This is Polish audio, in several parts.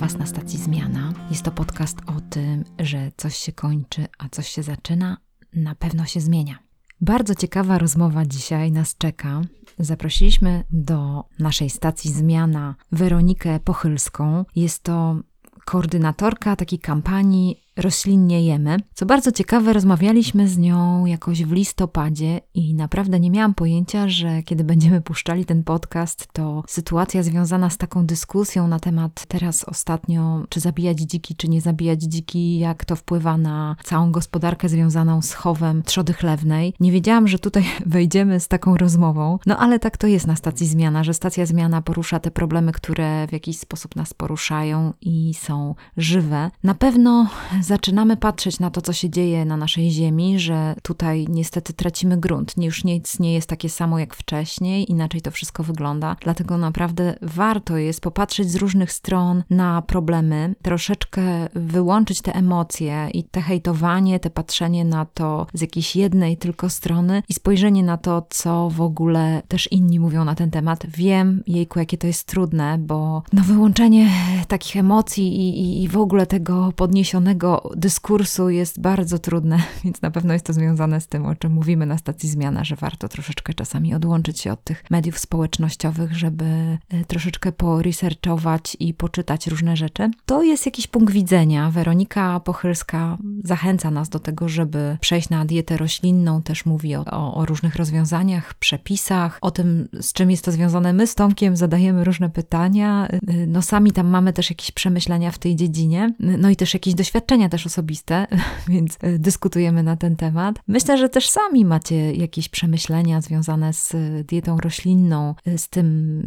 Was na stacji Zmiana. Jest to podcast o tym, że coś się kończy, a coś się zaczyna, na pewno się zmienia. Bardzo ciekawa rozmowa dzisiaj nas czeka. Zaprosiliśmy do naszej stacji Zmiana Weronikę Pochylską. Jest to koordynatorka takiej kampanii roślinnie jemy. Co bardzo ciekawe, rozmawialiśmy z nią jakoś w listopadzie i naprawdę nie miałam pojęcia, że kiedy będziemy puszczali ten podcast, to sytuacja związana z taką dyskusją na temat teraz ostatnio, czy zabijać dziki, czy nie zabijać dziki, jak to wpływa na całą gospodarkę związaną z chowem trzody chlewnej. Nie wiedziałam, że tutaj wejdziemy z taką rozmową, no ale tak to jest na stacji zmiana, że stacja zmiana porusza te problemy, które w jakiś sposób nas poruszają i są żywe. Na pewno zaczynamy patrzeć na to, co się dzieje na naszej Ziemi, że tutaj niestety tracimy grunt. Już nic nie jest takie samo jak wcześniej, inaczej to wszystko wygląda. Dlatego naprawdę warto jest popatrzeć z różnych stron na problemy, troszeczkę wyłączyć te emocje i te hejtowanie, te patrzenie na to z jakiejś jednej tylko strony i spojrzenie na to, co w ogóle też inni mówią na ten temat. Wiem, jejku, jakie to jest trudne, bo no wyłączenie takich emocji i, i, i w ogóle tego podniesionego dyskursu jest bardzo trudne, więc na pewno jest to związane z tym, o czym mówimy na stacji Zmiana, że warto troszeczkę czasami odłączyć się od tych mediów społecznościowych, żeby e, troszeczkę poresearchować i poczytać różne rzeczy. To jest jakiś punkt widzenia. Weronika Pochylska zachęca nas do tego, żeby przejść na dietę roślinną, też mówi o, o, o różnych rozwiązaniach, przepisach, o tym, z czym jest to związane. My z Tomkiem zadajemy różne pytania, e, no sami tam mamy też jakieś przemyślenia w tej dziedzinie, no i też jakieś doświadczenia też osobiste, więc e, dyskutujemy na ten temat. Myślę, że też sami macie jakieś przemyślenia związane z e, dietą roślinną, e, z tym,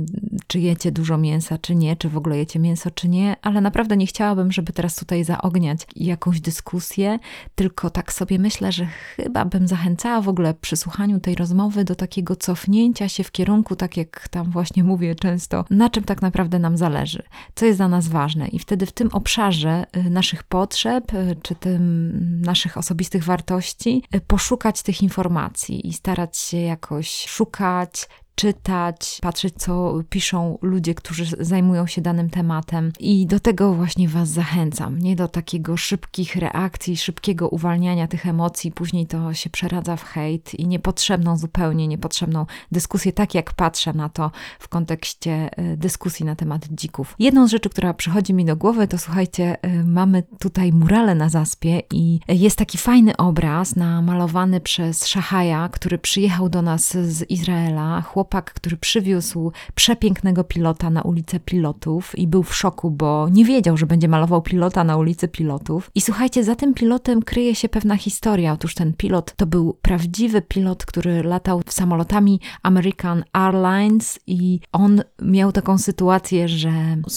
czy jecie dużo mięsa, czy nie, czy w ogóle jecie mięso, czy nie, ale naprawdę nie chciałabym, żeby teraz tutaj zaogniać jakąś dyskusję, tylko tak sobie myślę, że chyba bym zachęcała w ogóle przy słuchaniu tej rozmowy do takiego cofnięcia się w kierunku, tak jak tam właśnie mówię często, na czym tak naprawdę nam zależy, co jest dla nas ważne. I wtedy w tym obszarze naszych potrzeb, Y, czy tym naszych osobistych wartości, y, poszukać tych informacji i starać się jakoś szukać, czytać, patrzeć, co piszą ludzie, którzy zajmują się danym tematem. I do tego właśnie Was zachęcam. Nie do takiego szybkich reakcji, szybkiego uwalniania tych emocji, później to się przeradza w hejt i niepotrzebną, zupełnie niepotrzebną dyskusję, tak jak patrzę na to w kontekście e, dyskusji na temat dzików. Jedną z rzeczy, która przychodzi mi do głowy, to słuchajcie, e, mamy tutaj murale na zaspie i jest taki fajny obraz namalowany przez Szahaja, który przyjechał do nas z Izraela. Chłop chłopak, który przywiózł przepięknego pilota na ulicę pilotów i był w szoku, bo nie wiedział, że będzie malował pilota na ulicy pilotów. I słuchajcie, za tym pilotem kryje się pewna historia. Otóż ten pilot to był prawdziwy pilot, który latał samolotami American Airlines i on miał taką sytuację, że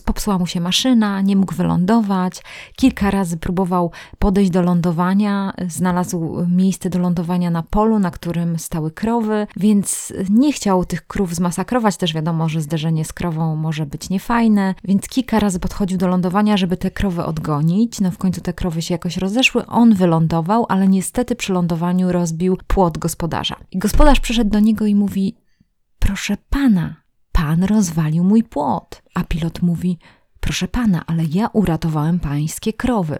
popsuła mu się maszyna, nie mógł wylądować. Kilka razy próbował podejść do lądowania, znalazł miejsce do lądowania na polu, na którym stały krowy, więc nie chciał tych tych krów zmasakrować. Też wiadomo, że zderzenie z krową może być niefajne, więc kilka razy podchodził do lądowania, żeby te krowy odgonić. No w końcu te krowy się jakoś rozeszły. On wylądował, ale niestety przy lądowaniu rozbił płot gospodarza. I gospodarz przyszedł do niego i mówi: Proszę pana, pan rozwalił mój płot. A pilot mówi: Proszę pana, ale ja uratowałem pańskie krowy.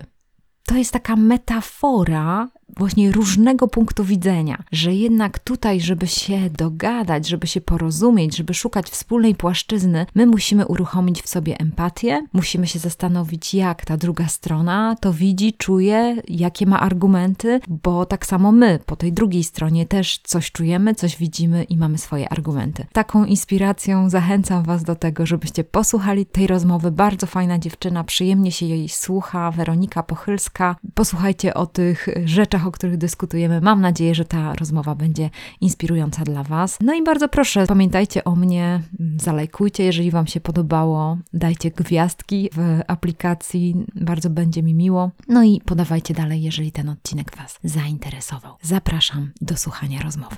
To jest taka metafora właśnie różnego punktu widzenia, że jednak tutaj, żeby się dogadać, żeby się porozumieć, żeby szukać wspólnej płaszczyzny, my musimy uruchomić w sobie empatię, musimy się zastanowić, jak ta druga strona to widzi, czuje, jakie ma argumenty, bo tak samo my po tej drugiej stronie też coś czujemy, coś widzimy i mamy swoje argumenty. Taką inspiracją zachęcam Was do tego, żebyście posłuchali tej rozmowy. Bardzo fajna dziewczyna, przyjemnie się jej słucha, Weronika Pochylska. Posłuchajcie o tych rzeczach, o których dyskutujemy. Mam nadzieję, że ta rozmowa będzie inspirująca dla Was. No i bardzo proszę, pamiętajcie o mnie, zalajkujcie, jeżeli Wam się podobało, dajcie gwiazdki w aplikacji, bardzo będzie mi miło. No i podawajcie dalej, jeżeli ten odcinek Was zainteresował. Zapraszam do słuchania rozmowy.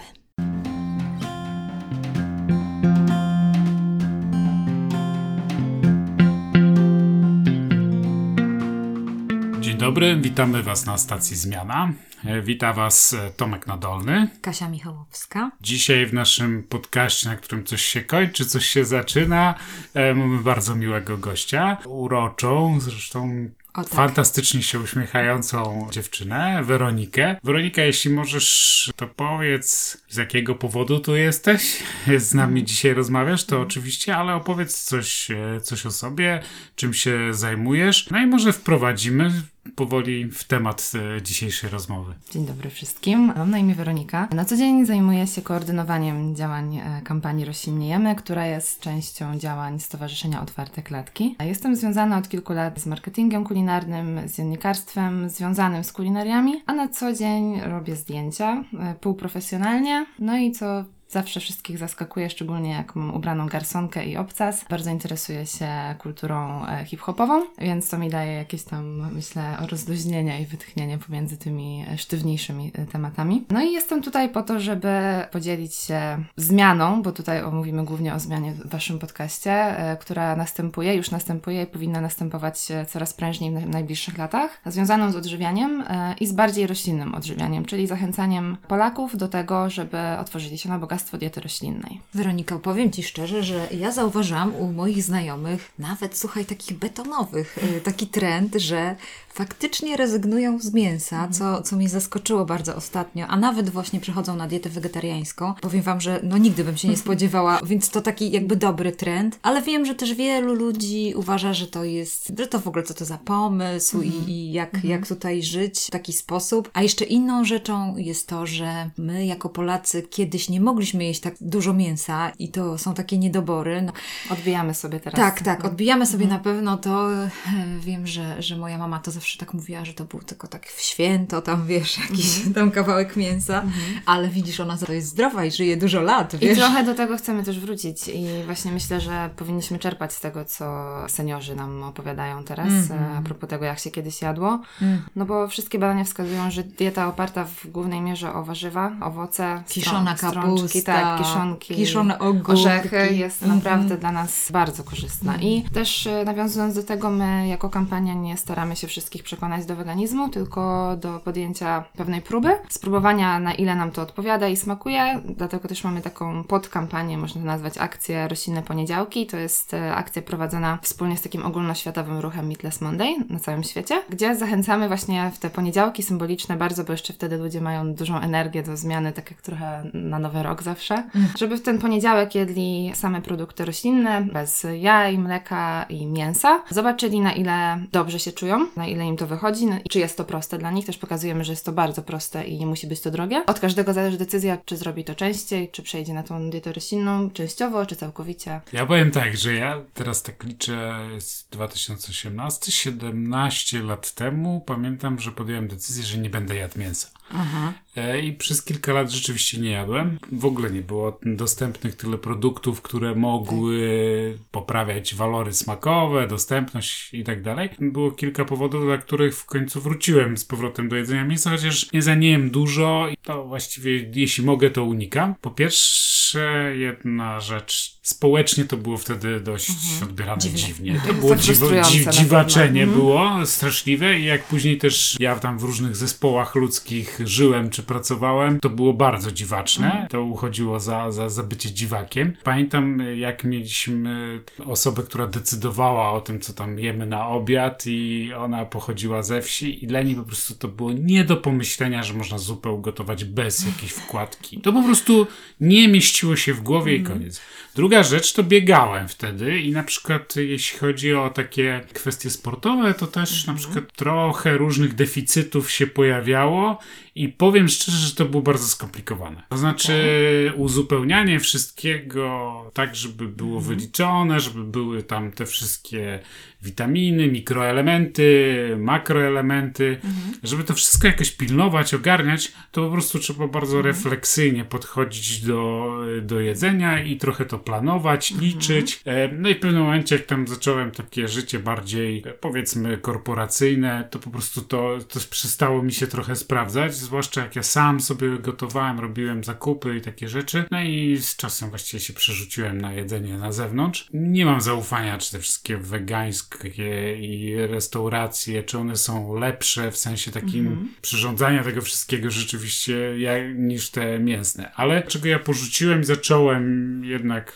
Dzień dobry, witamy Was na stacji Zmiana. E, Wita Was e, Tomek Nadolny. Kasia Michałowska. Dzisiaj w naszym podcaście, na którym coś się kończy, coś się zaczyna, e, mamy bardzo miłego gościa, uroczą, zresztą O, tak. fantastycznie się uśmiechającą dziewczynę, Weronikę. Weronika, jeśli możesz, to powiedz, z jakiego powodu tu jesteś, z nami dzisiaj rozmawiasz, to oczywiście, ale opowiedz coś, coś o sobie, czym się zajmujesz, no i może wprowadzimy powoli w temat e, dzisiejszej rozmowy. Dzień dobry wszystkim. Mam na imię Weronika. Na co dzień zajmuję się koordynowaniem działań e, kampanii Roślinniejemy, która jest częścią działań Stowarzyszenia Otwarte Klatki. Jestem związana od kilku lat z marketingiem kulinarnym, z dziennikarstwem związanym z kulinariami, a na co dzień robię zdjęcia e, półprofesjonalnie. No i co Zawsze wszystkich zaskakuje, szczególnie jak mam ubraną garsonkę i obcas. Bardzo interesuję się kulturą e, hip-hopową, więc to mi daje jakieś tam, myślę, rozluźnienie i wytchnienie pomiędzy tymi e, sztywniejszymi e, tematami. No i jestem tutaj po to, żeby podzielić się zmianą, bo tutaj omówimy głównie o zmianie w Waszym podcaście, która następuje, już następuje i powinna następować coraz prężniej w naj- najbliższych latach, związaną z odżywianiem i z bardziej roślinnym odżywianiem, czyli zachęcaniem Polaków do tego, żeby otworzyli się na bogactwo diety roślinnej. Weronika, powiem Ci szczerze, że ja zauważyłam u moich znajomych, nawet słuchaj, takich betonowych, y, taki trend, że faktycznie rezygnują z mięsa, co, co mnie zaskoczyło bardzo ostatnio, a nawet właśnie przechodzą na dietę wegetariańską. Powiem Wam, że no nigdy bym się nie spodziewała, więc to taki jakby dobry trend, ale wiem, że też wielu ludzi uważa, że to jest, że to w ogóle co to za pomysł i, i jak, jak tutaj żyć w taki sposób. A jeszcze inną rzeczą jest to, że my jako Polacy kiedyś nie mogliśmy jeść tak dużo mięsa i to są takie niedobory. No, Odbijamy sobie teraz. tak, tak, odbijamy sobie na pewno to. Wiem, że, że moja mama to zawsze tak mówiła, że to był tylko tak w święto, tam wiesz, jakiś tam kawałek mięsa, ale widzisz, ona za to jest zdrowa i żyje dużo lat, I wiesz. trochę do tego chcemy też wrócić i właśnie myślę, że powinniśmy czerpać z tego, co seniorzy nam opowiadają teraz, Mhm. e, a propos tego, jak się kiedyś jadło. Mm. No bo wszystkie badania wskazują, że dieta oparta w głównej mierze o warzywa, owoce, Kiszona strą- kapusta, tak, kiszonki, kiszone ogórki. orzechy jest Mhm. naprawdę dla nas bardzo korzystna. I też e, nawiązując do tego, my jako kampania nie staramy się wszystkich przekonać do weganizmu, tylko do podjęcia pewnej próby, spróbowania na ile nam to odpowiada i smakuje. Dlatego też mamy taką podkampanię, można to nazwać akcję Roślinne Poniedziałki. To jest e, akcja prowadzona wspólnie z takim ogólnoświatowym ruchem Meatless Monday na całym świecie, gdzie zachęcamy właśnie w te poniedziałki symboliczne bardzo, bo jeszcze wtedy ludzie mają dużą energię do zmiany, tak jak trochę na nowy rok zawsze, żeby w ten poniedziałek jedli same produkty roślinne, bez jaj, mleka i mięsa. Zobaczyli na ile dobrze się czują, na ile im to wychodzi no i czy jest to proste dla nich. Też pokazujemy, że jest to bardzo proste i nie musi być to drogie. Od każdego zależy decyzja, czy zrobi to częściej, czy przejdzie na tą dietę roślinną częściowo, czy całkowicie. Ja powiem tak, że ja teraz tak liczę z 2018, 17 lat temu pamiętam, że podjąłem decyzję, że nie będę jadł mięsa. Aha. E, I przez kilka lat rzeczywiście nie jadłem. W ogóle nie było dostępnych tyle produktów, które mogły poprawiać walory smakowe, dostępność i tak dalej. Było kilka powodów, dla których w końcu wróciłem z powrotem do jedzenia mięsa, chociaż nie jem dużo i to właściwie, jeśli mogę, to unikam. Po pierwsze, jedna rzecz. Społecznie to było wtedy dość odbierane Dziwne. dziwnie. To było dziwo, frustrujące dzi, na dziwaczenie pewno. było, straszliwe i jak później też ja tam w różnych zespołach ludzkich żyłem czy pracowałem, to było bardzo dziwaczne. To uchodziło za, za, za bycie dziwakiem. Pamiętam jak mieliśmy osobę, która decydowała o tym, co tam jemy na obiad i ona pochodziła ze wsi i dla niej po prostu to było nie do pomyślenia, że można zupę ugotować bez jakiejś wkładki. To po prostu nie mieściło się w głowie i koniec. Druga rzecz to biegałem wtedy i na przykład jeśli chodzi o takie kwestie sportowe, to też na przykład trochę różnych deficytów się pojawiało i powiem szczerze, że to było bardzo skomplikowane. To znaczy uzupełnianie wszystkiego tak, żeby było wyliczone, żeby były tam te wszystkie witaminy, mikroelementy, makroelementy, żeby to wszystko jakoś pilnować, ogarniać, to po prostu trzeba bardzo refleksyjnie podchodzić do, do jedzenia i trochę to planować, liczyć. E, No i w pewnym momencie, jak tam zacząłem takie życie bardziej, e, powiedzmy, korporacyjne, to po prostu to, to przestało mi się trochę sprawdzać zwłaszcza jak ja sam sobie gotowałem, robiłem zakupy i takie rzeczy. No i z czasem właściwie się przerzuciłem na jedzenie na zewnątrz. Nie mam zaufania, czy te wszystkie wegańskie i restauracje, czy one są lepsze w sensie takim Mhm. przyrządzania tego wszystkiego rzeczywiście jak, niż te mięsne. Ale czego ja porzuciłem, zacząłem jednak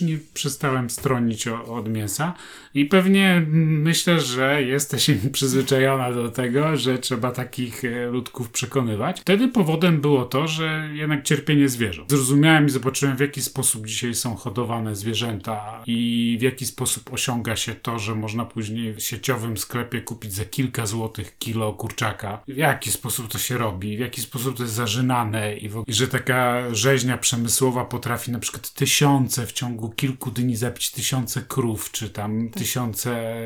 nie przestałem stronić o, od mięsa i pewnie myślę, że jesteś przyzwyczajona do tego, że trzeba takich e, ludków przekonywać. Wtedy powodem było to, że jednak cierpienie zwierząt. Zrozumiałem i zobaczyłem w jaki sposób dzisiaj są hodowane zwierzęta i w jaki sposób osiąga się to, że można później w sieciowym sklepie kupić za kilka złotych kilo kurczaka. W jaki sposób to się robi, w jaki sposób to jest zażynane i, w, ogóle- że taka rzeźnia przemysłowa potrafi na przykład tysiące w ciągu kilku dni zabić tysiące krów, czy tam tysiące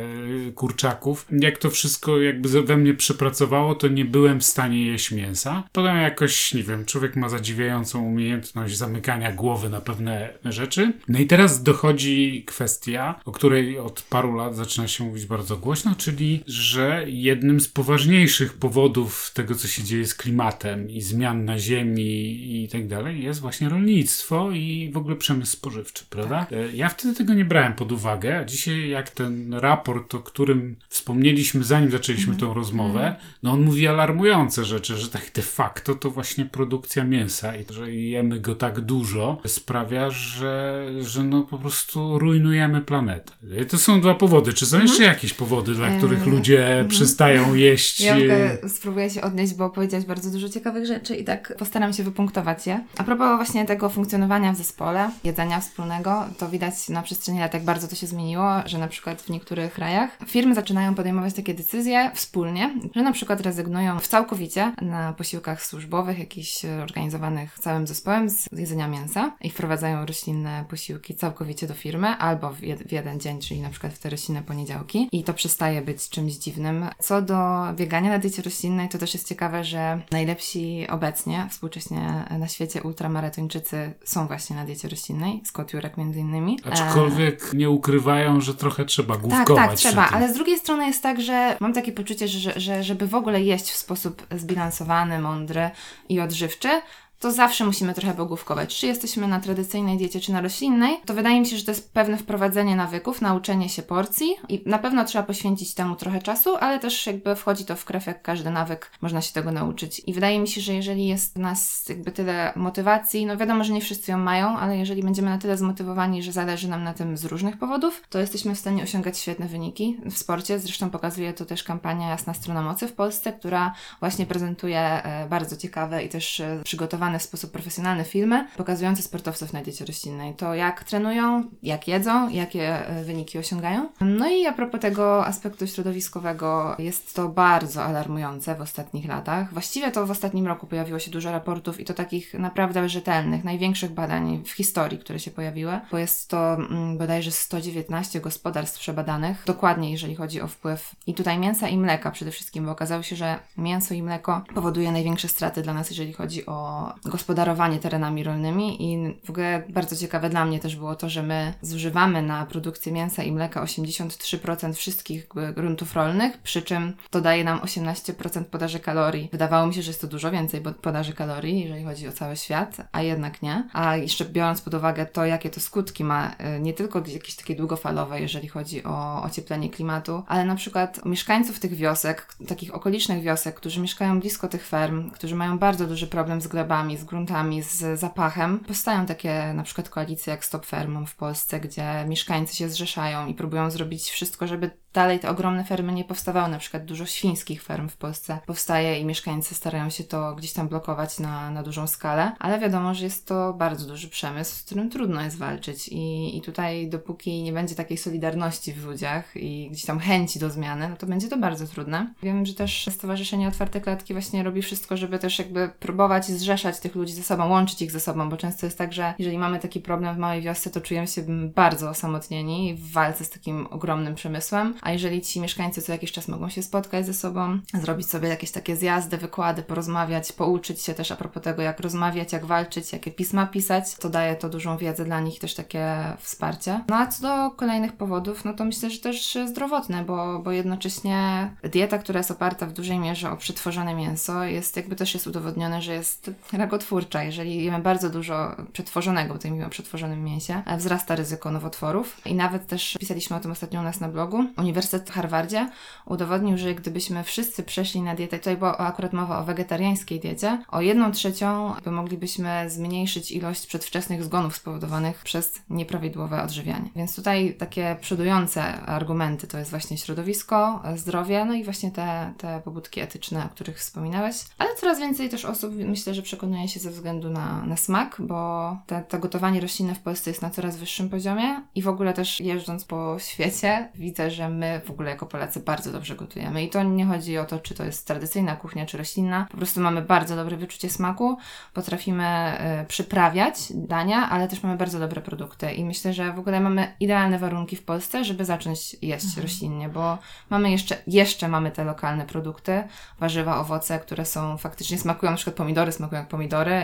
y, kurczaków. Jak to wszystko jakby we mnie przepracowało, to nie byłem w stanie jeść mięsa. Potem jakoś, nie wiem, człowiek ma zadziwiającą umiejętność zamykania głowy na pewne rzeczy. No i teraz dochodzi kwestia, o której od paru lat zaczyna się mówić bardzo głośno, czyli, że jednym z poważniejszych powodów tego, co się dzieje z klimatem i zmian na ziemi i tak dalej, jest właśnie rolnictwo i w ogóle przemysł spożywczy, prawda? E, Ja wtedy tego nie brałem pod uwagę, a dzisiaj jak ten raport, o którym wspomnieliśmy zanim zaczęliśmy tą rozmowę, no on mówi alarmujące rzeczy, że tak de facto to właśnie produkcja mięsa i to, że jemy go tak dużo sprawia, że, że no po prostu rujnujemy planetę. I to są dwa powody. Czy są jeszcze jakieś powody, dla których Em, ludzie przestają jeść? Ja e, spróbuję się odnieść, bo powiedziałeś bardzo dużo ciekawych rzeczy i tak postaram się wypunktować je. A propos właśnie tego funkcjonowania w zespole, jedzenia wspólnego, to widać na przestrzeni lat, jak bardzo to się zmieniło, że na przykład w niektórych krajach firmy zaczynają podejmować takie decyzje wspólnie, że na przykład rezygnują w całkowicie na posiłkach służbowych, jakichś organizowanych całym zespołem z jedzenia mięsa i wprowadzają roślinne posiłki całkowicie do firmy albo w, jed- w jeden dzień, czyli na przykład w te roślinne poniedziałki i to przestaje być czymś dziwnym. Co do biegania na diecie roślinnej, to też jest ciekawe, że najlepsi obecnie, współcześnie na świecie ultramaratończycy są właśnie na diecie roślinnej, Scott Jurek między innymi. E, Aczkolwiek nie ukrywają, że trochę trzeba tak, główkować. tak, przy trzeba, ale z drugiej strony jest tak, że mam takie poczucie, że, że żeby w ogóle jeść w sposób zbilansowany, mądry i odżywczy, to zawsze musimy trochę pogłówkować. Czy jesteśmy na tradycyjnej diecie, czy na roślinnej, to wydaje mi się, że to jest pewne wprowadzenie nawyków, nauczenie się porcji i na pewno trzeba poświęcić temu trochę czasu, ale też jakby wchodzi to w krew jak każdy nawyk, można się tego nauczyć. I wydaje mi się, że jeżeli jest w nas jakby tyle motywacji, no wiadomo, że nie wszyscy ją mają, ale jeżeli będziemy na tyle zmotywowani, że zależy nam na tym z różnych powodów, to jesteśmy w stanie osiągać świetne wyniki w sporcie. Zresztą pokazuje to też kampania Jasna Strona Mocy w Polsce, która właśnie prezentuje e, bardzo ciekawe i też e, w sposób profesjonalny filmy pokazujące sportowców na diecie roślinnej. To jak trenują, jak jedzą, jakie e, wyniki osiągają. No i a propos tego aspektu środowiskowego, jest to bardzo alarmujące w ostatnich latach. Właściwie to w ostatnim roku pojawiło się dużo raportów i to takich naprawdę rzetelnych, największych badań w historii, które się pojawiły, bo jest to mm, bodajże 119 gospodarstw przebadanych, dokładnie jeżeli chodzi o wpływ i tutaj mięsa i mleka przede wszystkim, bo okazało się, że mięso i mleko powoduje największe straty dla nas, jeżeli chodzi o gospodarowanie terenami rolnymi i w ogóle bardzo ciekawe dla mnie też było to, że my zużywamy na produkcję mięsa i mleka 83% wszystkich gruntów rolnych, przy czym to daje nam 18% podaży kalorii. Wydawało mi się, że jest to dużo więcej podaży kalorii, jeżeli chodzi o cały świat, a jednak nie. A jeszcze biorąc pod uwagę to, jakie to skutki ma, y, nie tylko jakieś takie długofalowe, jeżeli chodzi o ocieplenie klimatu, ale na przykład mieszkańców tych wiosek, takich okolicznych wiosek, którzy mieszkają blisko tych ferm, którzy mają bardzo duży problem z glebami, z gruntami, z zapachem. Powstają takie na przykład koalicje jak Stop Fermom w Polsce, gdzie mieszkańcy się zrzeszają i próbują zrobić wszystko, żeby dalej te ogromne fermy nie powstawały. Na przykład dużo świńskich ferm w Polsce powstaje i mieszkańcy starają się to gdzieś tam blokować na, na dużą skalę, ale wiadomo, że jest to bardzo duży przemysł, z którym trudno jest walczyć i, i tutaj dopóki nie będzie takiej solidarności w ludziach i gdzieś tam chęci do zmiany, no to będzie to bardzo trudne. Wiem, że też Stowarzyszenie Otwarte Klatki właśnie robi wszystko, żeby też jakby próbować zrzeszać tych ludzi ze sobą, łączyć ich ze sobą, bo często jest tak, że jeżeli mamy taki problem w małej wiosce, to czujemy się bardzo osamotnieni w walce z takim ogromnym przemysłem, a jeżeli ci mieszkańcy co jakiś czas mogą się spotkać ze sobą, zrobić sobie jakieś takie zjazdy, wykłady, porozmawiać, pouczyć się też a propos tego, jak rozmawiać, jak walczyć, jakie pisma pisać, to daje to dużą wiedzę dla nich, też takie wsparcie. No a co do kolejnych powodów, no to myślę, że też zdrowotne, bo, bo jednocześnie dieta, która jest oparta w dużej mierze o przetworzone mięso, jest jakby też jest udowodnione, że jest rakotwórcza. Jeżeli jemy bardzo dużo przetworzonego, bo tutaj mówimy o przetworzonym mięsie, wzrasta ryzyko nowotworów. I nawet też pisaliśmy o tym ostatnio u nas na blogu. Uniwersytet w Harvardzie udowodnił, że gdybyśmy wszyscy przeszli na dietę, tutaj była akurat mowa o wegetariańskiej diecie, o jedną trzecią by moglibyśmy zmniejszyć ilość przedwczesnych zgonów spowodowanych przez nieprawidłowe odżywianie. Więc tutaj takie przodujące argumenty to jest właśnie środowisko, zdrowie, no i właśnie te, te pobudki etyczne, o których wspominałeś. Ale coraz więcej też osób myślę, że przekonuje się ze względu na, na smak, bo te, to gotowanie roślinne w Polsce jest na coraz wyższym poziomie i w ogóle też jeżdżąc po świecie widzę, że my w ogóle jako Polacy bardzo dobrze gotujemy. I to nie chodzi o to, czy to jest tradycyjna kuchnia, czy roślinna. Po prostu mamy bardzo dobre wyczucie smaku, potrafimy y, przyprawiać dania, ale też mamy bardzo dobre produkty i myślę, że w ogóle mamy idealne warunki w Polsce, żeby zacząć jeść mhm. roślinnie, bo mamy jeszcze, jeszcze mamy te lokalne produkty, warzywa, owoce, które są faktycznie smakują, na przykład pomidory smakują jak pomidory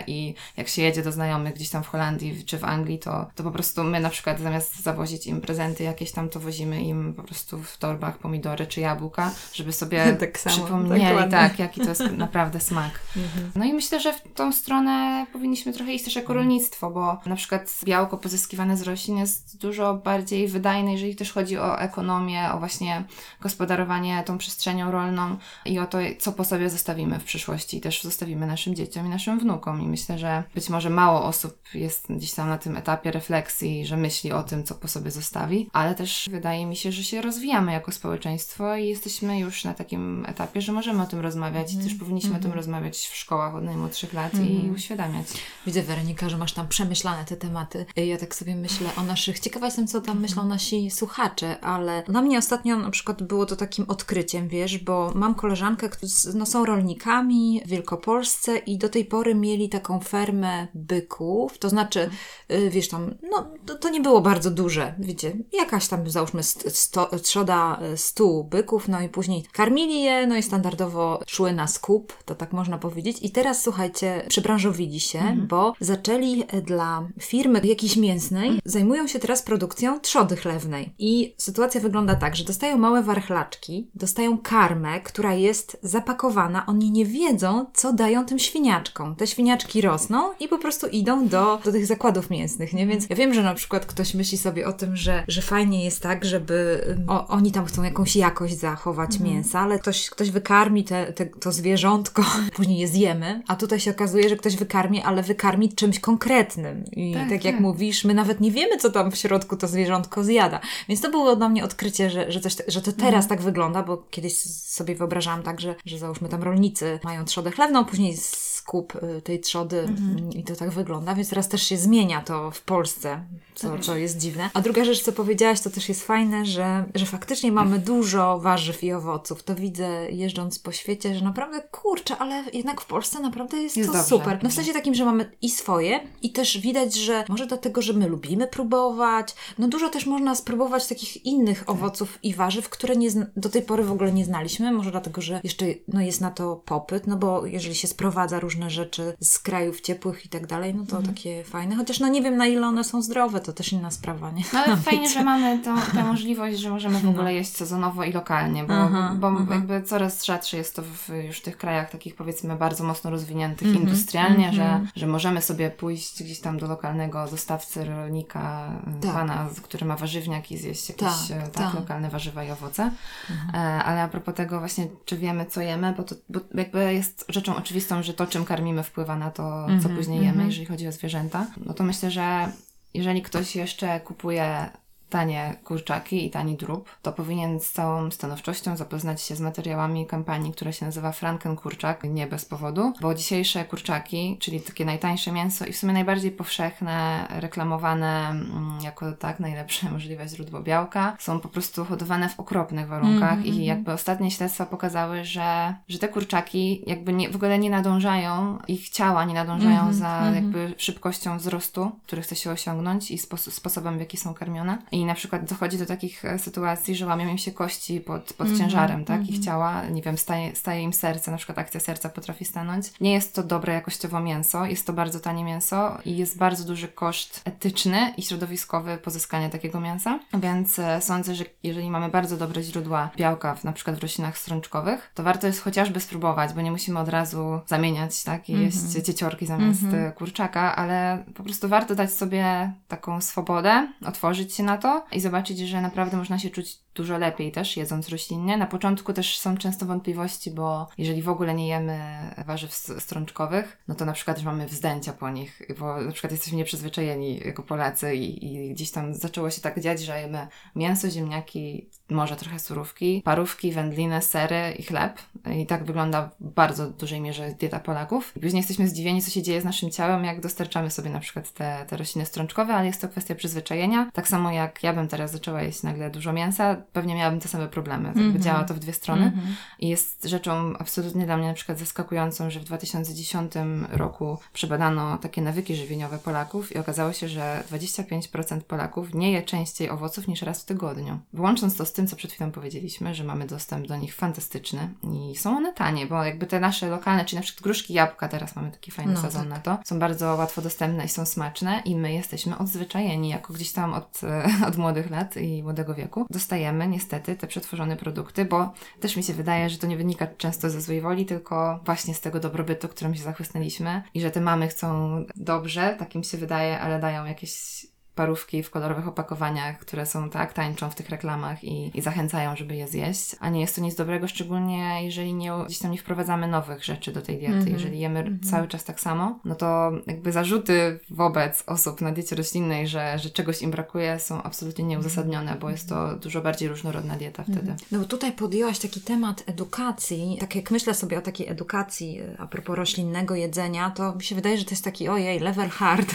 i jak się jedzie do znajomych gdzieś tam w Holandii czy w Anglii, to, to po prostu my na przykład zamiast zawozić im prezenty jakieś tam, to wozimy im po prostu w torbach pomidory czy jabłka, żeby sobie tak samo, przypomnieli, tak, jaki to jest naprawdę smak. Mhm. No i myślę, że w tą stronę powinniśmy trochę iść też jako rolnictwo, bo na przykład białko pozyskiwane z roślin jest dużo bardziej wydajne, jeżeli też chodzi o ekonomię, o właśnie gospodarowanie tą przestrzenią rolną i o to, co po sobie zostawimy w przyszłości i też zostawimy naszym dzieciom i naszym wnukom. I myślę, że być może mało osób jest gdzieś tam na tym etapie refleksji, że myśli o tym, co po sobie zostawi, ale też wydaje mi się, że się rozwijamy jako społeczeństwo i jesteśmy już na takim etapie, że możemy o tym rozmawiać mm. i też powinniśmy mm -hmm. o tym mhm. rozmawiać w szkołach od najmłodszych lat mm -hmm. i mhm. uświadamiać. Widzę, Weronika, że masz tam przemyślane te tematy. Ja tak sobie myślę o naszych, ciekawa jestem, co tam myślą nasi słuchacze, ale dla mnie ostatnio na przykład było to takim odkryciem, wiesz, bo mam koleżankę, która no, są rolnikami w Wielkopolsce i do tej pory mieli taką fermę byków, to znaczy, y, wiesz, tam, no to, to nie było bardzo duże, wiecie, jakaś tam załóżmy sto, trzoda y, stu byków, no i później karmili je, no i standardowo szły na skup, to tak można powiedzieć. I teraz słuchajcie, przebranżowili się, mhm. bo zaczęli y, dla firmy jakiejś mięsnej, zajmują się teraz produkcją trzody chlewnej. I sytuacja wygląda tak, że dostają małe warchlaczki, dostają karmę, która jest zapakowana, oni nie wiedzą, co dają tym świniaczkom. Te świniaczki rosną i po prostu idą do, do tych zakładów mięsnych, nie? Więc ja wiem, że na przykład ktoś myśli sobie o tym, że, że fajnie jest tak, żeby o, oni tam chcą jakąś jakość zachować mhm. mięsa, ale ktoś, ktoś wykarmi te, te, to zwierzątko, później je zjemy, a tutaj się okazuje, że ktoś wykarmi, ale wykarmi czymś konkretnym. I tak, tak jak tak. mówisz, my nawet nie wiemy, co tam w środku to zwierzątko zjada. Więc to było dla mnie odkrycie, że, że, coś, że to teraz mhm. tak wygląda, bo kiedyś sobie wyobrażałam tak, że, że załóżmy tam rolnicy mają trzodę chlewną, później skup y, tej trzody mhm. i to tak wygląda, więc teraz też się zmienia to w Polsce, co, co jest dziwne. A druga rzecz, co powiedziałaś, to też jest fajne, że, że faktycznie mamy dużo warzyw i owoców. To widzę jeżdżąc po świecie, że naprawdę kurczę, ale jednak w Polsce naprawdę jest, jest to dobrze. super. No w sensie takim, że mamy i swoje i też widać, że może do tego, że my lubimy próbować, no dużo też można spróbować takich innych tak. owoców i warzyw, które nie, do tej pory w ogóle nie znaliśmy. Może dlatego, że jeszcze no, jest na to popyt, no bo jeżeli się sprowadza różne rzeczy z krajów ciepłych i tak dalej, no to mhm. takie fajne. Chociaż no nie wiem na ile one są zdrowe, to też inna sprawa, nie? No ale fajnie, że mamy tą, tę możliwość, że możemy w ogóle no. jeść sezonowo i lokalnie, bo, aha, bo aha. jakby coraz rzadsze jest to w już tych krajach takich powiedzmy bardzo mocno rozwiniętych mm -hmm, industrialnie, mm -hmm. że, mhm. że możemy sobie pójść gdzieś tam do lokalnego dostawcy, rolnika, tak. pana, który ma warzywniak i zjeść jakieś tak, tak, tak. lokalne warzywa i owoce. Mhm. E, ale a propos tego właśnie, czy wiemy co jemy, bo to bo jakby jest rzeczą oczywistą, że to czym karmimy wpływa na to, co mhm, później jemy, jeżeli chodzi o zwierzęta. No to myślę, że jeżeli ktoś jeszcze kupuje tanie kurczaki i tani drób, to powinien z całą stanowczością zapoznać się z materiałami kampanii, która się nazywa Franken Kurczak, nie bez powodu, bo dzisiejsze kurczaki, czyli takie najtańsze mięso i w sumie najbardziej powszechne, reklamowane mm, jako tak najlepsze możliwe źródło białka, są po prostu hodowane w okropnych warunkach Mhm, i jakby ostatnie śledztwa pokazały, że, że te kurczaki jakby nie, w ogóle nie nadążają, ich ciała nie nadążają Mhm, za mhm. jakby szybkością wzrostu, który chce się osiągnąć i spos- sposobem, w jaki są karmione. I na przykład dochodzi do takich e, sytuacji, że łamią im się kości pod, pod Mhm, ciężarem, tak, ich mhm. ciała, nie wiem, staje, staje im serce, na przykład akcja serca potrafi stanąć. Nie jest to dobre jakościowo mięso, jest to bardzo tanie mięso i jest bardzo duży koszt etyczny i środowiskowy pozyskania takiego mięsa, więc e, sądzę, że jeżeli mamy bardzo dobre źródła białka, w, na przykład w roślinach strączkowych, to warto jest chociażby spróbować, bo nie musimy od razu zamieniać, tak, i Mhm. jeść cieciorki zamiast Mhm. e, kurczaka, ale po prostu warto dać sobie taką swobodę, otworzyć się na to i zobaczyć, że naprawdę można się czuć dużo lepiej też jedząc roślinnie. Na początku też są często wątpliwości, bo jeżeli w ogóle nie jemy warzyw strączkowych, no to na przykład, że mamy wzdęcia po nich, bo na przykład jesteśmy nieprzyzwyczajeni jako Polacy i, i gdzieś tam zaczęło się tak dziać, że jemy mięso, ziemniaki, może trochę surówki, parówki, wędliny, sery i chleb. I tak wygląda w bardzo dużej mierze dieta Polaków. I później jesteśmy zdziwieni, co się dzieje z naszym ciałem, jak dostarczamy sobie na przykład te, te rośliny strączkowe, ale jest to kwestia przyzwyczajenia. Tak samo jak ja bym teraz zaczęła jeść nagle dużo mięsa, pewnie miałabym te same problemy. Jakby Mhm. działa to w dwie strony. Mhm. I jest rzeczą absolutnie dla mnie na przykład zaskakującą, że w 2010 roku przebadano takie nawyki żywieniowe Polaków i okazało się, że 25% Polaków nie je częściej owoców niż raz w tygodniu. Wyłącząc to z tym, co przed chwilą powiedzieliśmy, że mamy dostęp do nich fantastyczny i są one tanie, bo jakby te nasze lokalne, czyli na przykład gruszki, jabłka, teraz mamy taki fajny No, sezon tak. na to, są bardzo łatwo dostępne i są smaczne i my jesteśmy odzwyczajeni, jako gdzieś tam od, od młodych lat i młodego wieku, dostajemy niestety te przetworzone produkty, bo też mi się wydaje, że to nie wynika często ze złej woli, tylko właśnie z tego dobrobytu, którym się zachłysnęliśmy i że te mamy chcą dobrze, tak im się wydaje, ale dają jakieś parówki w kolorowych opakowaniach, które są tak, tańczą w tych reklamach i, i zachęcają, żeby je zjeść, a nie jest to nic dobrego, szczególnie jeżeli nie, gdzieś tam nie wprowadzamy nowych rzeczy do tej diety. Mhm. Jeżeli jemy Mhm. cały czas tak samo, no to jakby zarzuty wobec osób na diecie roślinnej, że, że czegoś im brakuje są absolutnie nieuzasadnione, bo jest to dużo bardziej różnorodna dieta wtedy. No bo tutaj podjęłaś taki temat edukacji. Tak jak myślę sobie o takiej edukacji e, a propos roślinnego jedzenia, to mi się wydaje, że to jest taki ojej, level hard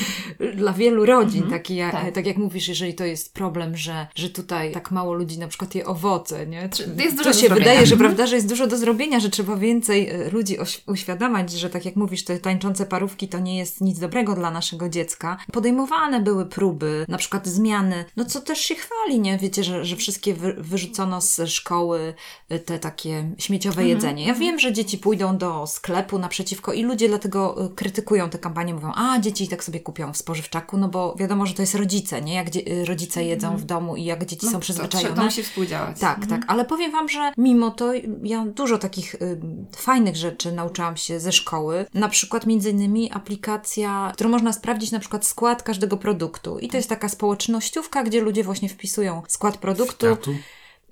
dla wielu rodzin. Taki, jak, tak. tak. jak mówisz, jeżeli to jest problem, że, że tutaj tak mało ludzi na przykład je owoce, nie? Jest dużo to się wydaje, że Mhm. prawda, że jest dużo do zrobienia, że trzeba więcej e, ludzi uświadamiać, że tak jak mówisz, te tańczące parówki to nie jest nic dobrego dla naszego dziecka. Podejmowane były próby, na przykład zmiany, no co też się chwali, nie? Wiecie, że, że wszystkie wy, wyrzucono z szkoły e, te takie śmieciowe Mhm, jedzenie. Ja wiem, że dzieci pójdą do sklepu naprzeciwko i ludzie dlatego e, krytykują te kampanie, mówią, a dzieci i tak sobie kupią w spożywczaku, no bo wiadomo, że to jest rodzice, nie? Jak e, rodzice jedzą w domu i jak dzieci Mhm. No, są przyzwyczajone. To, to musi współdziałać. Tak, tak, ale powiem Wam, że mimo to ja dużo takich y, fajnych rzeczy nauczyłam się ze szkoły. Na przykład między innymi aplikacja, którą można sprawdzić na przykład skład każdego produktu. I to jest taka społecznościówka, gdzie ludzie właśnie wpisują skład produktu.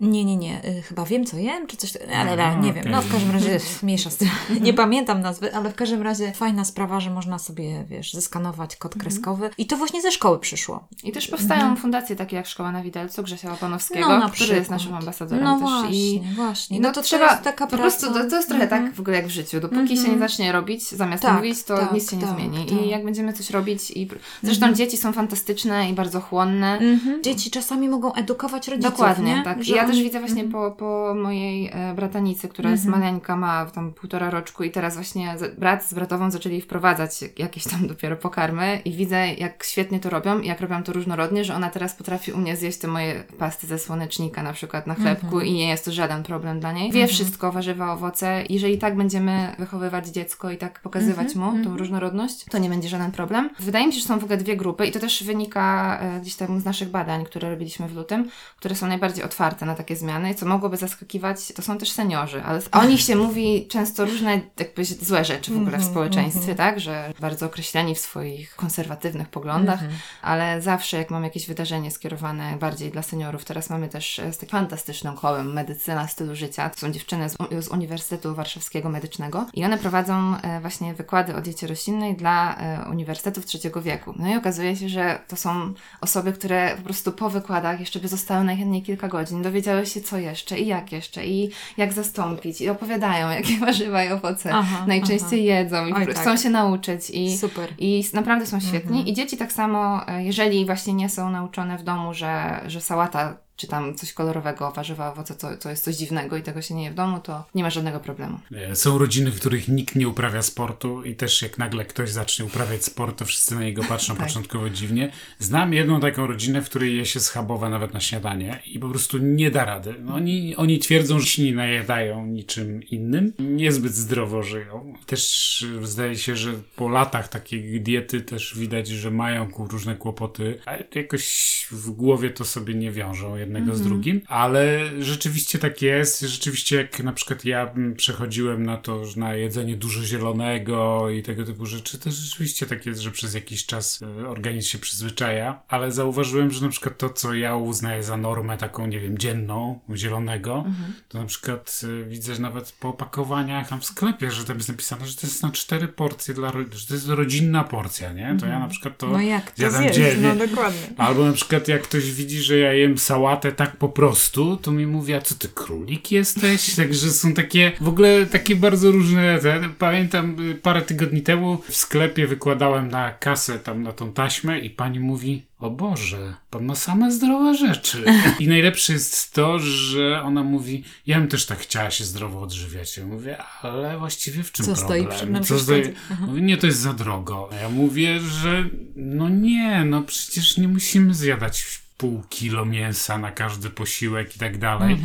Nie, nie, nie, y, chyba wiem co jem, czy coś, ale, Aha, nie wiem. No w każdym razie mniejsza z tym. Nie pamiętam nazwy, ale w każdym razie fajna sprawa, że można sobie, wiesz, zeskanować kod kreskowy. I to właśnie ze szkoły przyszło. I też powstają fundacje takie jak Szkoła na Widelcu, Grzesia Łapanowskiego, Mhm. No, który jest naszym ambasadorem No też. właśnie, I właśnie. no, No to trzeba, to jest taka po prostu to, to jest trochę Mhm. tak w ogóle jak w życiu. Dopóki się nie zacznie robić, zamiast Tak, mówić, to tak, nic się nie tak, zmieni. tak. I jak będziemy coś robić i... Zresztą dzieci są fantastyczne i bardzo chłonne. Mhm. Dzieci czasami mogą edukować rodziców. Dokładnie, nie? tak. I ja też widzę właśnie po, po mojej e, bratanicy, która jest Mhm. maleńka, ma tam półtora roczku i teraz właśnie brat z bratową zaczęli wprowadzać jakieś tam dopiero pokarmy i widzę jak świetnie to robią i jak robią to różnorodnie, że ona teraz potrafi u mnie zjeść te moje pasty ze słonecznika na przykład na chlebku Mhm. i nie jest to żaden problem dla niej. Wie wszystko, warzywa, owoce. Jeżeli tak będziemy wychowywać dziecko i tak pokazywać Mhm, mu tą różnorodność, to nie będzie żaden problem. Wydaje mi się, że są w ogóle dwie grupy i to też wynika e, gdzieś tam z naszych badań, które robiliśmy w lutym, które są najbardziej otwarte na takie zmiany, co mogłoby zaskakiwać, to są też seniorzy, ale o nich się mówi często różne jakby złe rzeczy w ogóle w społeczeństwie, tak, że bardzo określeni w swoich konserwatywnych poglądach, ale zawsze jak mam jakieś wydarzenie skierowane bardziej dla seniorów, teraz mamy też e, z takim fantastycznym kołem medycyna stylu życia, to są dziewczyny z, z Uniwersytetu Warszawskiego Medycznego i one prowadzą e, właśnie wykłady o diecie roślinnej dla e, uniwersytetów trzeciego wieku. No i okazuje się, że to są osoby, które po prostu po wykładach jeszcze by zostały najchętniej kilka godzin, dowiedziały się co jeszcze i jak jeszcze i jak zastąpić i opowiadają, jakie warzywa i owoce Aha, najczęściej jedzą i Oj, chcą tak. się nauczyć i Super. i naprawdę są świetni. I dzieci tak samo, e, jeżeli właśnie nie są nauczone w domu, że, że sałata czy tam coś kolorowego, warzywa, owoce, to, to jest coś dziwnego i tego się nie je w domu, to nie ma żadnego problemu. E, Są rodziny, w których nikt nie uprawia sportu i też jak nagle ktoś zacznie uprawiać sport, to wszyscy na niego patrzą Tak. początkowo dziwnie. Znam jedną taką rodzinę, w której je się schabowe nawet na śniadanie i po prostu nie da rady. No, Oni, oni twierdzą, że się nie najadają niczym innym, niezbyt zdrowo żyją. Też zdaje się, że po latach takiej diety też widać, że mają różne kłopoty, a jakoś w głowie to sobie nie wiążą jednego z drugim, ale rzeczywiście tak jest. Rzeczywiście jak na przykład ja mm, przechodziłem na to, że na jedzenie dużo zielonego i tego typu rzeczy, to rzeczywiście tak jest, że przez jakiś czas e, organizm się przyzwyczaja, ale zauważyłem, że na przykład to, co ja uznaję za normę taką, nie wiem, dzienną, zielonego, to na przykład e, widzę, że nawet po opakowaniach tam w sklepie, że tam jest napisane, że to jest na cztery porcje dla, że to jest rodzinna porcja, nie? To ja na przykład to No jak to zjadam zjeść? dziennie. No dokładnie. Albo na przykład jak ktoś widzi, że ja jem sałatę tak po prostu, to mi mówi, a co ty królik jesteś? Także są takie, w ogóle takie bardzo różne, te, pamiętam y, parę tygodni temu w sklepie wykładałem na kasę tam na tą taśmę i pani mówi, o Boże, pan ma same zdrowe rzeczy. I najlepsze jest to, że ona mówi, ja bym też tak chciała się zdrowo odżywiać. Ja mówię, ale właściwie w czym Co stoi problem? przy- na Co stoi- Mówi, nie, to jest za drogo. Ja mówię, że no nie, no przecież nie musimy zjadać pół kilo mięsa na każdy posiłek i tak dalej.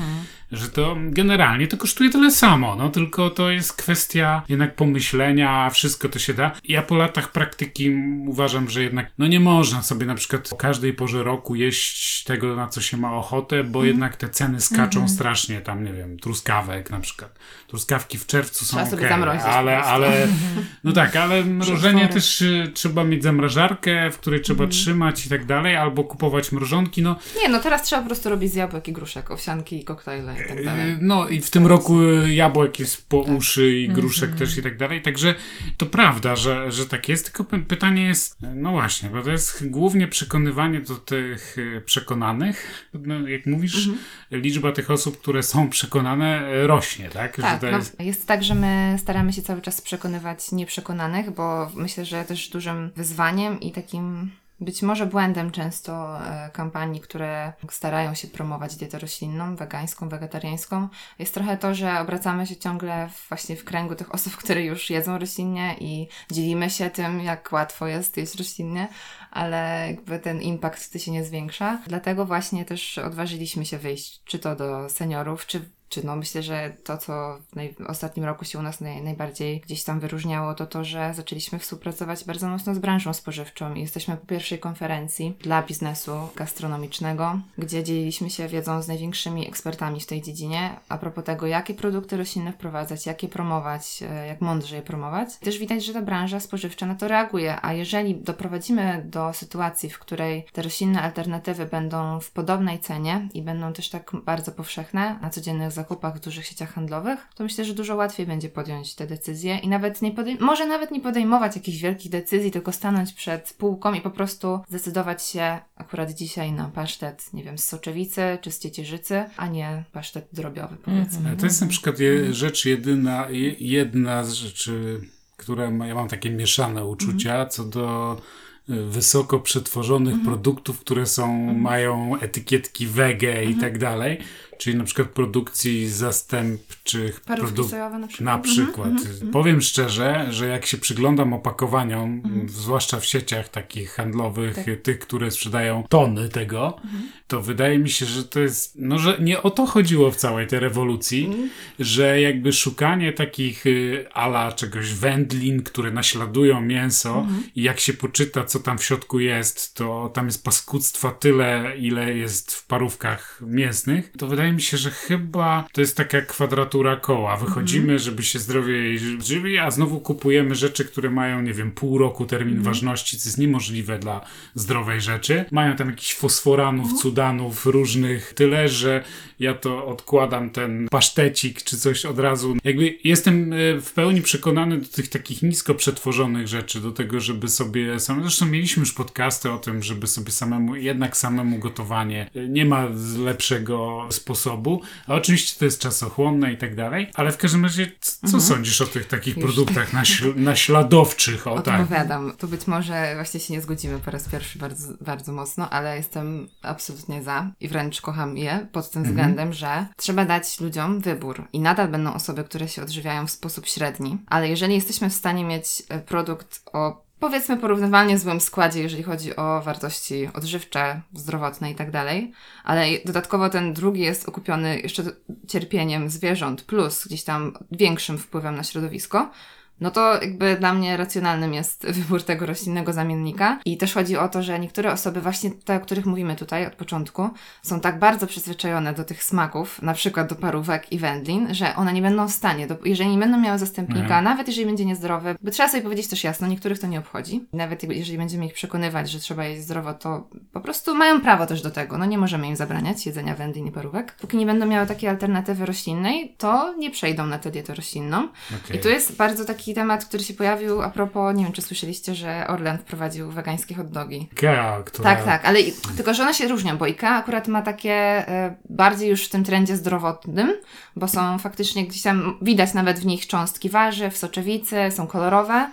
Że to generalnie to kosztuje tyle samo, no tylko to jest kwestia jednak pomyślenia, wszystko to się da. Ja po latach praktyki uważam, że jednak no nie można sobie na przykład o każdej porze roku jeść tego, na co się ma ochotę, bo jednak te ceny skaczą strasznie, tam nie wiem, truskawek na przykład. Truskawki w czerwcu są Trzeba okej, zamrozić ale, ale no tak, ale mrożenie też y, trzeba mieć zamrażarkę, w której trzeba trzymać i tak dalej, albo kupować mrożonki, no. Nie, no teraz trzeba po prostu robić z jabłek i gruszek, owsianki i koktajle i tak dalej. Yy, No i w tym roku y, jabłek jest po Tak. uszy i gruszek Mhm. też i tak dalej, także to prawda, że, że tak jest, tylko py- pytanie jest, no właśnie, bo to jest głównie przekonywanie do tych y, przekonanych, no, jak mówisz, liczba tych osób, które są przekonane y, rośnie, tak? że Tak, to no, jest... jest tak, że my staramy się cały czas przekonywać nieprzekonanych, bo myślę, że też dużym wyzwaniem i takim być może błędem często e, kampanii, które starają się promować dietę roślinną, wegańską, wegetariańską, jest trochę to, że obracamy się ciągle właśnie w kręgu tych osób, które już jedzą roślinnie i dzielimy się tym, jak łatwo jest jeść roślinnie, ale jakby ten impact wtedy się nie zwiększa. Dlatego właśnie też odważyliśmy się wyjść, czy to do seniorów, czy no myślę, że to, co w, naj- ostatnim roku się u nas naj, najbardziej gdzieś tam wyróżniało, to to, że zaczęliśmy współpracować bardzo mocno z branżą spożywczą i jesteśmy po pierwszej konferencji dla biznesu gastronomicznego, gdzie dzieliliśmy się wiedzą z największymi ekspertami w tej dziedzinie a propos tego, jakie produkty roślinne wprowadzać, jak je promować, e, jak mądrze je promować. Też widać, że ta branża spożywcza na to reaguje, a jeżeli doprowadzimy do sytuacji, w której te roślinne alternatywy będą w podobnej cenie i będą też tak bardzo powszechne na codziennych zakupach w dużych sieciach handlowych, to myślę, że dużo łatwiej będzie podjąć te decyzje i nawet nie może nawet nie podejmować jakichś wielkich decyzji, tylko stanąć przed półką i po prostu zdecydować się akurat dzisiaj na pasztet, nie wiem, z soczewicy czy z ciecierzycy, a nie pasztet drobiowy powiedzmy. Ale To jest na przykład je, rzecz jedyna, je, jedna z rzeczy, która ma, ja mam takie mieszane uczucia co do y, wysoko przetworzonych produktów, które są, mają etykietki wege i tak dalej, czyli na przykład produkcji zastępczych produktów. na przykład. Na Mhm, przykład. Powiem szczerze, że jak się przyglądam opakowaniom, Mhm. zwłaszcza w sieciach takich handlowych, Tak. tych, które sprzedają tony tego, Mhm. to wydaje mi się, że to jest, no że nie o to chodziło w całej tej rewolucji, Mhm. że jakby szukanie takich y, ala czegoś wędlin, które naśladują mięso Mhm. i jak się poczyta, co tam w środku jest, to tam jest paskudztwa tyle, ile jest w parówkach mięsnych, to wydaje wydaje mi się, że chyba to jest taka kwadratura koła. Wychodzimy, Mhm. żeby się zdrowiej żywi, a znowu kupujemy rzeczy, które mają, nie wiem, pół roku termin Mhm. ważności, co jest niemożliwe dla zdrowej rzeczy. Mają tam jakichś fosforanów, Mhm. cudanów różnych, tyle, że ja to odkładam ten pasztecik czy coś od razu. Jakby jestem e, w pełni przekonany do tych takich nisko przetworzonych rzeczy, do tego, żeby sobie sam. Zresztą mieliśmy już podcasty o tym, żeby sobie samemu, jednak samemu gotowanie. e, Nie ma lepszego sposobu. A oczywiście to jest czasochłonne i tak dalej. Ale w każdym razie, co sądzisz o tych takich Mhm. Już. produktach naśl- naśladowczych? O tak. Odpowiadam. Tu być może właśnie się nie zgodzimy po raz pierwszy bardzo, bardzo mocno, ale jestem absolutnie za i wręcz kocham je pod tym Mhm. względem, że trzeba dać ludziom wybór. I nadal będą osoby, które się odżywiają w sposób średni, ale jeżeli jesteśmy w stanie mieć e, produkt o powiedzmy porównywalnie złym składzie, jeżeli chodzi o wartości odżywcze, zdrowotne i tak dalej, ale dodatkowo ten drugi jest okupiony jeszcze cierpieniem zwierząt plus gdzieś tam większym wpływem na środowisko, no to jakby dla mnie racjonalnym jest wybór tego roślinnego zamiennika. I też chodzi o to, że niektóre osoby, właśnie te, o których mówimy tutaj od początku, są tak bardzo przyzwyczajone do tych smaków, na przykład do parówek i wędlin, że one nie będą w stanie, do, jeżeli nie będą miały zastępnika, Mhm. nawet jeżeli będzie niezdrowy, bo trzeba sobie powiedzieć też jasno, niektórych to nie obchodzi. Nawet jeżeli będziemy ich przekonywać, że trzeba jeść zdrowo, to po prostu mają prawo też do tego. No nie możemy im zabraniać jedzenia wędlin i parówek. Póki nie będą miały takiej alternatywy roślinnej, to nie przejdą na tę dietę roślinną. Okej. I tu jest bardzo taki temat, który się pojawił a propos, nie wiem czy słyszeliście, że Orlen wprowadził wegańskie hot dogi. Ikea, która... Tak, tak, ale i, tylko, że one się różnią, bo IKEA akurat ma takie e, bardziej już w tym trendzie zdrowotnym, bo są faktycznie gdzieś tam, widać nawet w nich cząstki warzyw, soczewicy, są kolorowe.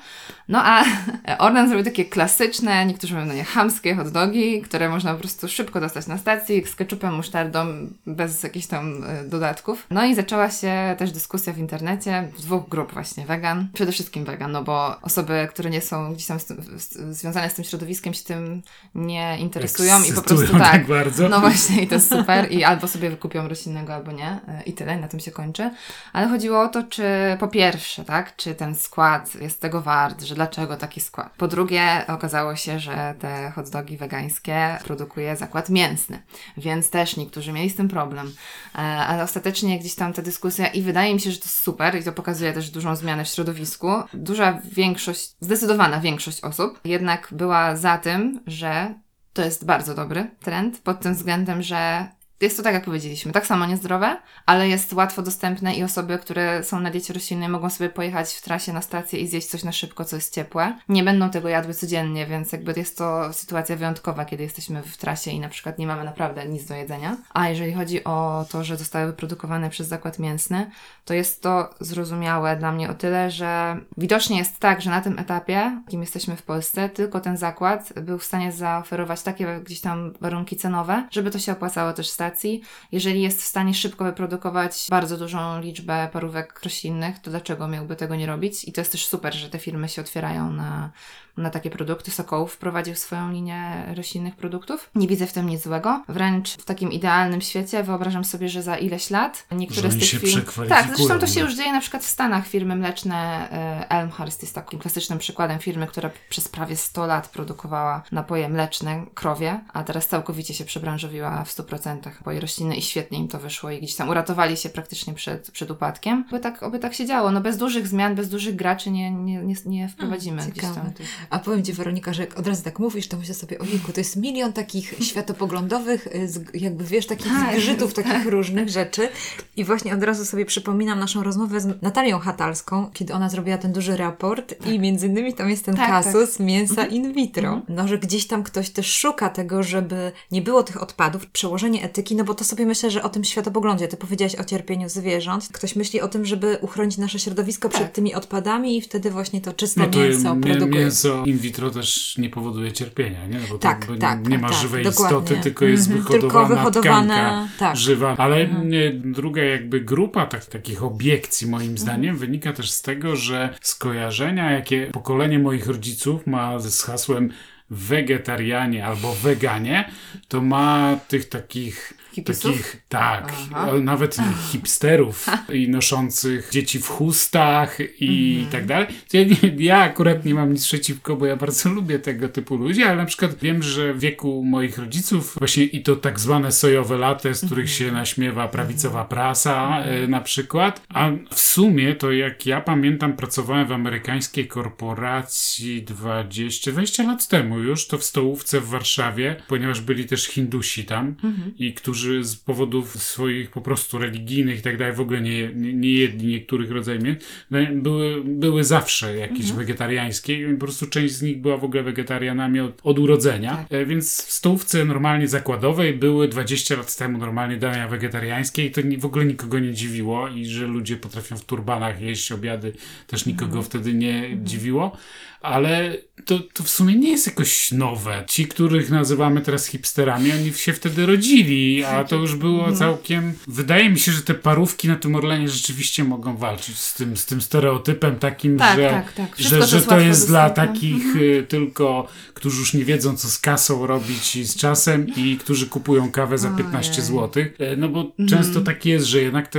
No a Orlen zrobił takie klasyczne, niektórzy mówią na nie chamskie hot dogi, które można po prostu szybko dostać na stacji z keczupem, musztardą, bez jakichś tam e, dodatków. No i zaczęła się też dyskusja w internecie, w dwóch grup właśnie, wegan, przede wszystkim wegan, no bo osoby, które nie są gdzieś tam z, z, związane z tym środowiskiem się tym nie interesują i po prostu tak. tak bardzo. No właśnie, i to jest super. I albo sobie wykupią roślinnego, albo nie. I tyle, na tym się kończy. Ale chodziło o to, czy po pierwsze, tak, czy ten skład jest tego wart, że dlaczego taki skład. Po drugie, okazało się, że te hot dogi wegańskie produkuje zakład mięsny, więc też niektórzy mieli z tym problem. E, Ale ostatecznie gdzieś tam ta dyskusja i wydaje mi się, że to jest super i to pokazuje też dużą zmianę w środowisku. Duża większość, zdecydowana większość osób jednak była za tym, że to jest bardzo dobry trend pod tym względem, że jest to tak, jak powiedzieliśmy, tak samo niezdrowe, ale jest łatwo dostępne i osoby, które są na diecie roślinnej mogą sobie pojechać w trasie na stację i zjeść coś na szybko, co jest ciepłe. Nie będą tego jadły codziennie, więc jakby jest to sytuacja wyjątkowa, kiedy jesteśmy w trasie i na przykład nie mamy naprawdę nic do jedzenia. A jeżeli chodzi o to, że zostały wyprodukowane przez zakład mięsny, to jest to zrozumiałe dla mnie o tyle, że widocznie jest tak, że na tym etapie, jakim jesteśmy w Polsce, tylko ten zakład był w stanie zaoferować takie gdzieś tam warunki cenowe, żeby to się opłacało też stacji. Jeżeli jest w stanie szybko wyprodukować bardzo dużą liczbę parówek roślinnych, to dlaczego miałby tego nie robić? I to jest też super, że te firmy się otwierają na, na takie produkty. Sokołów wprowadził swoją linię roślinnych produktów. Nie widzę w tym nic złego. Wręcz w takim idealnym świecie wyobrażam sobie, że za ileś lat niektóre Że z tych się firm... Tak, zresztą to się no. już dzieje na przykład w Stanach. Firmy mleczne e, Elmhurst jest takim klasycznym przykładem firmy, która przez prawie 100 lat produkowała napoje mleczne krowie, a teraz całkowicie się przebranżowiła w 100% napoje roślinne i świetnie im to wyszło i gdzieś tam uratowali się praktycznie przed, przed upadkiem. Oby tak, oby tak się działo. No bez dużych zmian, bez dużych graczy nie, nie, nie, nie wprowadzimy gdzieś ciekawe. tam. A powiem Ci, Weronika, że jak od razu tak mówisz, to myślę sobie, ojejku, to jest milion takich światopoglądowych, y, jakby wiesz, takich Tak, zgrzytów, takich różnych rzeczy. I właśnie od razu sobie przypominam naszą rozmowę z Natalią Hatalską, kiedy ona zrobiła ten duży raport i między innymi tam jest ten Tak, kasus mięsa in vitro. No, że gdzieś tam ktoś też szuka tego, żeby nie było tych odpadów, przełożenie etyki, no bo to sobie myślę, że o tym światopoglądzie, ty powiedziałaś o cierpieniu zwierząt, ktoś myśli o tym, żeby uchronić nasze środowisko przed Tak. tymi odpadami i wtedy właśnie to czyste No to mięso mię- produkuje. mięso in vitro też nie powoduje cierpienia, nie? No bo Tak, to, bo tak, nie ma tak, żywej dokładnie. istoty, tylko jest Mhm. wyhodowana Tylko wyhodowane, tkanka tak. żywa. Ale nie, druga jakby grupa tak, takich obiekcji moim zdaniem wynika też z tego, że skojarzenia, jakie pokolenie moich rodziców ma z hasłem wegetarianie albo weganie, to ma tych takich Hipisów? Takich, tak, Aha. nawet hipsterów i noszących dzieci w chustach i Mhm. tak dalej. Ja, ja akurat nie mam nic przeciwko, bo ja bardzo lubię tego typu ludzi, ale na przykład wiem, że w wieku moich rodziców właśnie i to tak zwane sojowe latte, z których Mhm. się naśmiewa prawicowa prasa e, na przykład, a w sumie to jak ja pamiętam pracowałem w amerykańskiej korporacji 20, 20 lat temu już, to w stołówce w Warszawie, ponieważ byli też Hindusi tam i którzy z powodów swoich po prostu religijnych i tak dalej, w ogóle nie, nie, nie jedli niektórych rodzajów. Mięs, no, były, były zawsze jakieś wegetariańskie i po prostu część z nich była w ogóle wegetarianami od, od urodzenia, Tak. E, więc w stołówce normalnie zakładowej były 20 lat temu normalnie dania wegetariańskie i to ni- w ogóle nikogo nie dziwiło i że ludzie potrafią w turbanach jeść obiady też nikogo wtedy nie dziwiło, ale to, to w sumie nie jest jakoś nowe. Ci, których nazywamy teraz hipsterami, oni się wtedy rodzili, a to już było całkiem... Wydaje mi się, że te parówki na tym Orlenie rzeczywiście mogą walczyć z tym, z tym stereotypem takim, Tak, że, tak, tak. Że, że to jest dla takich y, tylko, którzy już nie wiedzą, co z kasą robić i z czasem i którzy kupują kawę za 15 Ojej. zł. No bo Mhm. często tak jest, że jednak te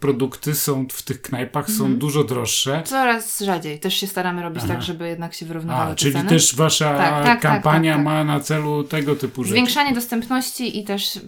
produkty są w tych knajpach są Mhm. dużo droższe. Coraz rzadziej. Też się staramy robić Aha. tak, żeby jednak się wyrównywały A, czyli ceny. też wasza Tak, tak, tak, kampania tak, tak. ma na celu tego typu rzeczy. Zwiększanie dostępności i też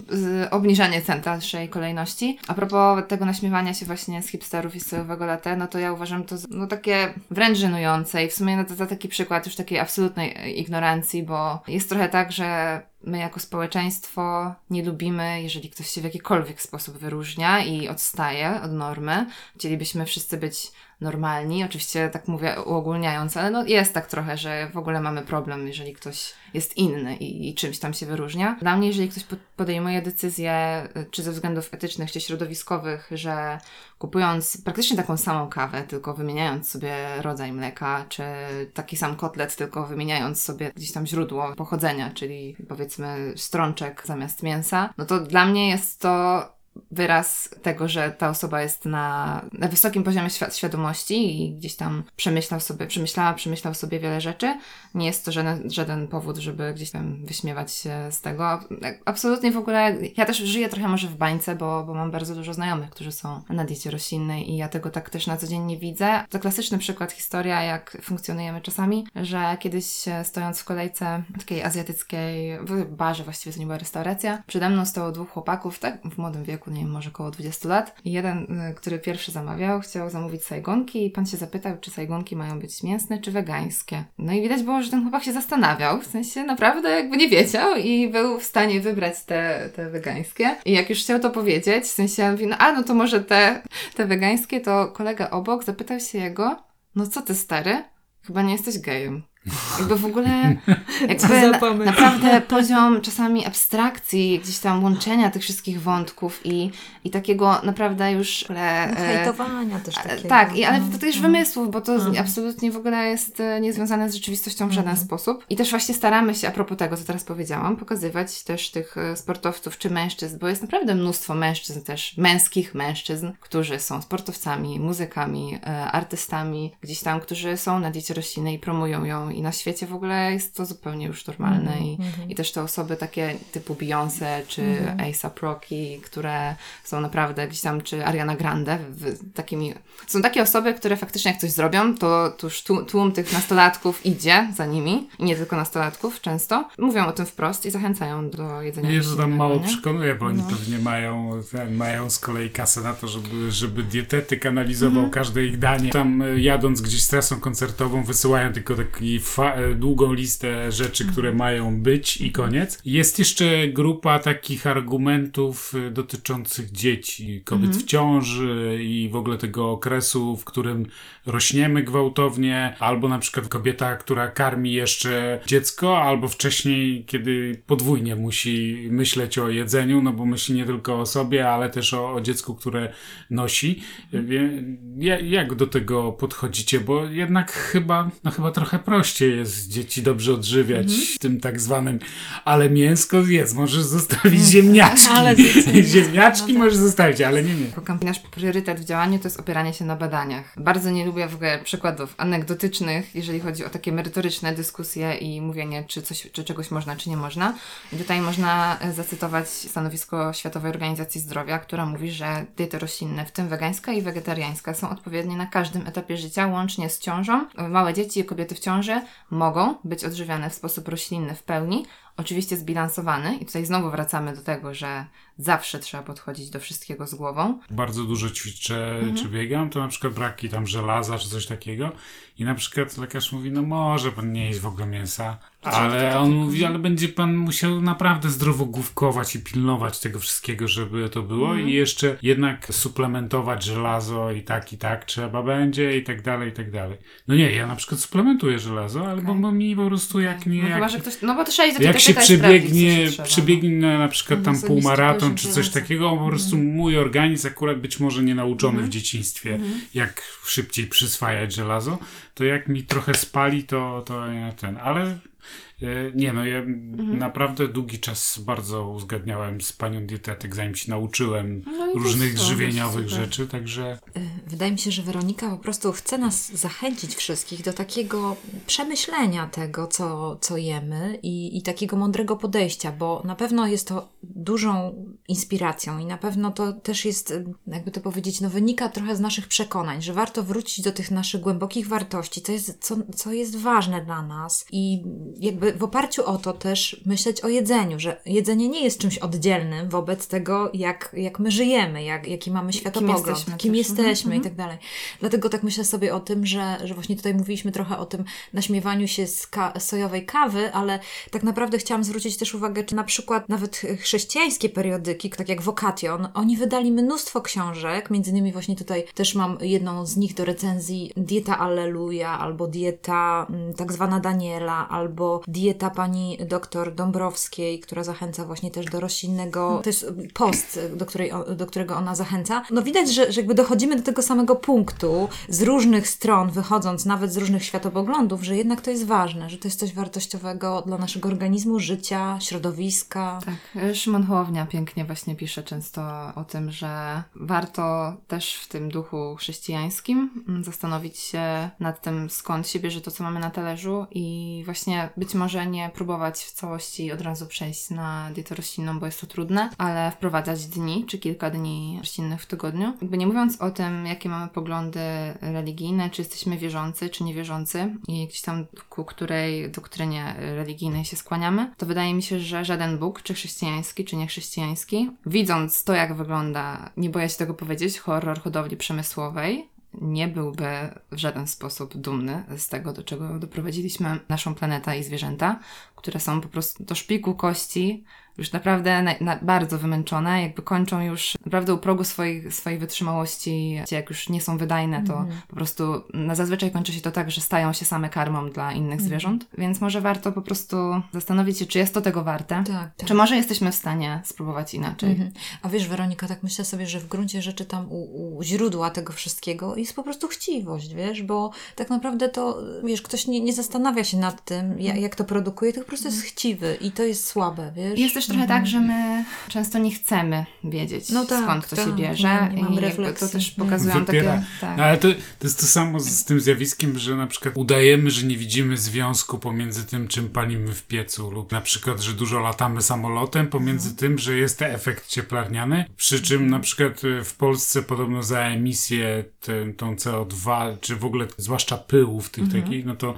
obniżanie cen dalszej kolejności. A propos tego naśmiewania się właśnie z hipsterów i sojowego latte, no to ja uważam to za- no, takie wręcz żenujące i w sumie no, to za taki przykład już takiej absolutnej ignorancji, bo jest trochę tak, że my jako społeczeństwo nie lubimy, jeżeli ktoś się w jakikolwiek sposób wyróżnia i odstaje od normy. Chcielibyśmy wszyscy być normalni, oczywiście tak mówię uogólniając, ale no jest tak trochę, że w ogóle mamy problem, jeżeli ktoś jest inny i, i czymś tam się wyróżnia. Dla mnie, jeżeli ktoś po- podejmuje decyzję, y, czy ze względów etycznych, czy środowiskowych, że kupując praktycznie taką samą kawę, tylko wymieniając sobie rodzaj mleka, czy taki sam kotlet, tylko wymieniając sobie gdzieś tam źródło pochodzenia, czyli powiedzmy strączek zamiast mięsa, no to dla mnie jest to wyraz tego, że ta osoba jest na, na wysokim poziomie świ- świadomości i gdzieś tam przemyślał sobie, przemyślała, przemyślał sobie wiele rzeczy. Nie jest to żaden, żaden powód, żeby gdzieś tam wyśmiewać się z tego. Absolutnie w ogóle, ja też żyję trochę może w bańce, bo, bo mam bardzo dużo znajomych, którzy są na diecie roślinnej i ja tego tak też na co dzień nie widzę. To klasyczny przykład, historia, jak funkcjonujemy czasami, że kiedyś stojąc w kolejce takiej azjatyckiej, w barze właściwie to nie była restauracja, przede mną stało dwóch chłopaków, tak w młodym wieku, nie wiem, może około 20 lat. I jeden, y, który pierwszy zamawiał, chciał zamówić sajgonki i pan się zapytał, czy sajgonki mają być mięsne, czy wegańskie. No i widać było, że ten chłopak się zastanawiał, w sensie naprawdę jakby nie wiedział i był w stanie wybrać te, te wegańskie. I jak już chciał to powiedzieć, w sensie mówi, no a no to może te, te wegańskie, to kolega obok zapytał się jego, no co ty stary, chyba nie jesteś gejem. Jakby w ogóle, jakby na, naprawdę poziom czasami abstrakcji, gdzieś tam łączenia tych wszystkich wątków i, i takiego naprawdę już w ogóle, No, e, hejtowania też e, takiego. Tak, i, ale no, to też no. wymysłów, bo to Mhm. absolutnie w ogóle jest e, niezwiązane z rzeczywistością w żaden Mhm. sposób. I też właśnie staramy się, a propos tego, co teraz powiedziałam, pokazywać też tych e, sportowców czy mężczyzn, bo jest naprawdę mnóstwo mężczyzn też, męskich mężczyzn, którzy są sportowcami, muzykami, e, artystami, gdzieś tam, którzy są na diecie roślinnej i promują ją i na świecie w ogóle jest to zupełnie już normalne i, Mhm. i też te osoby takie typu Beyoncé czy Mhm. A$AP Rocky, które są naprawdę gdzieś tam, czy Ariana Grande, w, takimi, są takie osoby, które faktycznie jak coś zrobią, to, to już tłum, tłum tych nastolatków idzie za nimi i nie tylko nastolatków często. Mówią o tym wprost i zachęcają do jedzenia Mnie to tam mało nie? przekonuje, bo oni No. pewnie mają, mają z kolei kasę na to, żeby, żeby dietetyk analizował Mhm. każde ich danie. Tam e, jadąc gdzieś z trasą koncertową wysyłają tylko taki długą listę rzeczy, Mhm. które mają być i koniec. Jest jeszcze grupa takich argumentów e, dotyczących dzieci, kobiet Mhm. w ciąży i w ogóle tego okresu, w którym rośniemy gwałtownie, albo na przykład kobieta, która karmi jeszcze dziecko, albo wcześniej, kiedy podwójnie musi myśleć o jedzeniu, no bo myśli nie tylko o sobie, ale też o, o dziecku, które nosi. Ja- jak do tego podchodzicie? Bo jednak chyba, no chyba trochę prościej koszcie jest dzieci dobrze odżywiać tym tak zwanym, ale mięsko jest, możesz zostawić ziemniaczki. Ale ziemniaczki możesz zostawić, ale nie, kamp- nasz priorytet w działaniu to jest opieranie się na badaniach. Bardzo nie lubię w ogóle przykładów anegdotycznych, jeżeli chodzi o takie merytoryczne dyskusje i mówienie, czy, coś, czy czegoś można, czy nie można. I tutaj można e, zacytować stanowisko Światowej Organizacji Zdrowia, która mówi, że diety roślinne, w tym wegańska i wegetariańska, są odpowiednie na każdym etapie życia, łącznie z ciążą. Małe dzieci i kobiety w ciąży mogą być odżywiane w sposób roślinny w pełni, oczywiście zbilansowany. I tutaj znowu wracamy do tego, że zawsze trzeba podchodzić do wszystkiego z głową. bardzo dużo ćwiczę czy biegam, to na przykład braki tam żelaza czy coś takiego i na przykład lekarz mówi, no może pan nie jeść w ogóle mięsa, ale on mówi, ale będzie pan musiał naprawdę zdrowo główkować i pilnować tego wszystkiego, żeby to było i jeszcze jednak suplementować żelazo i tak i tak trzeba będzie i tak dalej, i tak dalej. No nie, ja na przykład suplementuję żelazo, ale bo, bo mi po prostu jak nie... No jak, chyba, że ktoś. No bo to trzeba iść do jak się sprawdzić, przebiegnie, trzeba, no. na, na przykład tam Osobisty półmaraton czy coś takiego, po prostu mój organizm akurat być może nie nauczony w dzieciństwie, jak szybciej przyswajać żelazo, to jak mi trochę spali, to, to ja ten, ale nie no, ja naprawdę długi czas bardzo uzgadniałem z panią dietetyk, zanim się nauczyłem No to różnych super, żywieniowych rzeczy, także Wydaje mi się, że Weronika po prostu chce nas zachęcić wszystkich do takiego przemyślenia tego, co, co jemy i, i takiego mądrego podejścia, bo na pewno jest to dużą inspiracją i na pewno to też jest, jakby to powiedzieć, no wynika trochę z naszych przekonań, że warto wrócić do tych naszych głębokich wartości, co jest, co, co jest ważne dla nas i jakby w oparciu o to też myśleć o jedzeniu, że jedzenie nie jest czymś oddzielnym wobec tego, jak, jak my żyjemy, jak, jaki mamy światopogląd, jesteśmy kim też. jesteśmy Mhm, i tak dalej. Dlatego tak myślę sobie o tym, że, że właśnie tutaj mówiliśmy trochę o tym naśmiewaniu się z ka- sojowej kawy, ale tak naprawdę chciałam zwrócić też uwagę, czy na przykład nawet chrześcijańskie periodyki, tak jak Vocation, oni wydali mnóstwo książek, między innymi właśnie tutaj też mam jedną z nich do recenzji Dieta Alleluja, albo Dieta mm, tak zwana Daniela, albo Dieta pani doktor Dąbrowskiej, która zachęca właśnie też do roślinnego, to jest post, do, której, do którego ona zachęca. No widać, że, że jakby dochodzimy do tego samego punktu, z różnych stron, wychodząc nawet z różnych światopoglądów, że jednak to jest ważne, że to jest coś wartościowego dla naszego organizmu, życia, środowiska. Tak, Szymon Hołownia pięknie właśnie pisze często o tym, że warto też w tym duchu chrześcijańskim zastanowić się nad tym, skąd się bierze to, co mamy na talerzu i właśnie być może nie próbować w całości od razu przejść na dietę roślinną, bo jest to trudne, ale wprowadzać dni czy kilka dni roślinnych w tygodniu. Jakby nie mówiąc o tym, jakie mamy poglądy religijne, czy jesteśmy wierzący, czy niewierzący i gdzieś tam ku której doktrynie religijnej się skłaniamy, to wydaje mi się, że żaden Bóg, czy chrześcijański, czy niechrześcijański, widząc to, jak wygląda, nie boję się tego powiedzieć, horror hodowli przemysłowej, nie byłby w żaden sposób dumny z tego, do czego doprowadziliśmy naszą planetę i zwierzęta, które są po prostu do szpiku kości, już naprawdę na, na, bardzo wymęczone, jakby kończą już naprawdę u progu swojej, swojej wytrzymałości, jak już nie są wydajne, to po prostu na zazwyczaj kończy się to tak, że stają się same karmą dla innych zwierząt, więc może warto po prostu zastanowić się, czy jest to tego warte, Tak, tak. czy może jesteśmy w stanie spróbować inaczej. Mhm. A wiesz, Weronika, tak myślę sobie, że w gruncie rzeczy tam u, u źródła tego wszystkiego jest po prostu chciwość, wiesz, bo tak naprawdę to, wiesz, ktoś nie, nie zastanawia się nad tym, jak, jak to produkuje, tylko po prostu jest chciwy i to jest słabe, wiesz. Też trochę tak, że my często nie chcemy wiedzieć, No tak, skąd to się tak, bierze. nie- nie I jakby to refleksji. też pokazują Wypiera. takie. Tak. No, ale to, to jest to samo z, z tym zjawiskiem, że na przykład udajemy, że nie widzimy związku pomiędzy tym, czym palimy w piecu, lub na przykład, że dużo latamy samolotem, pomiędzy Mhm. tym, że jest efekt cieplarniany. Przy czym na przykład y, w Polsce podobno za emisję tę- tą CO2, czy w ogóle zwłaszcza pyłów tych Mhm. takich, no to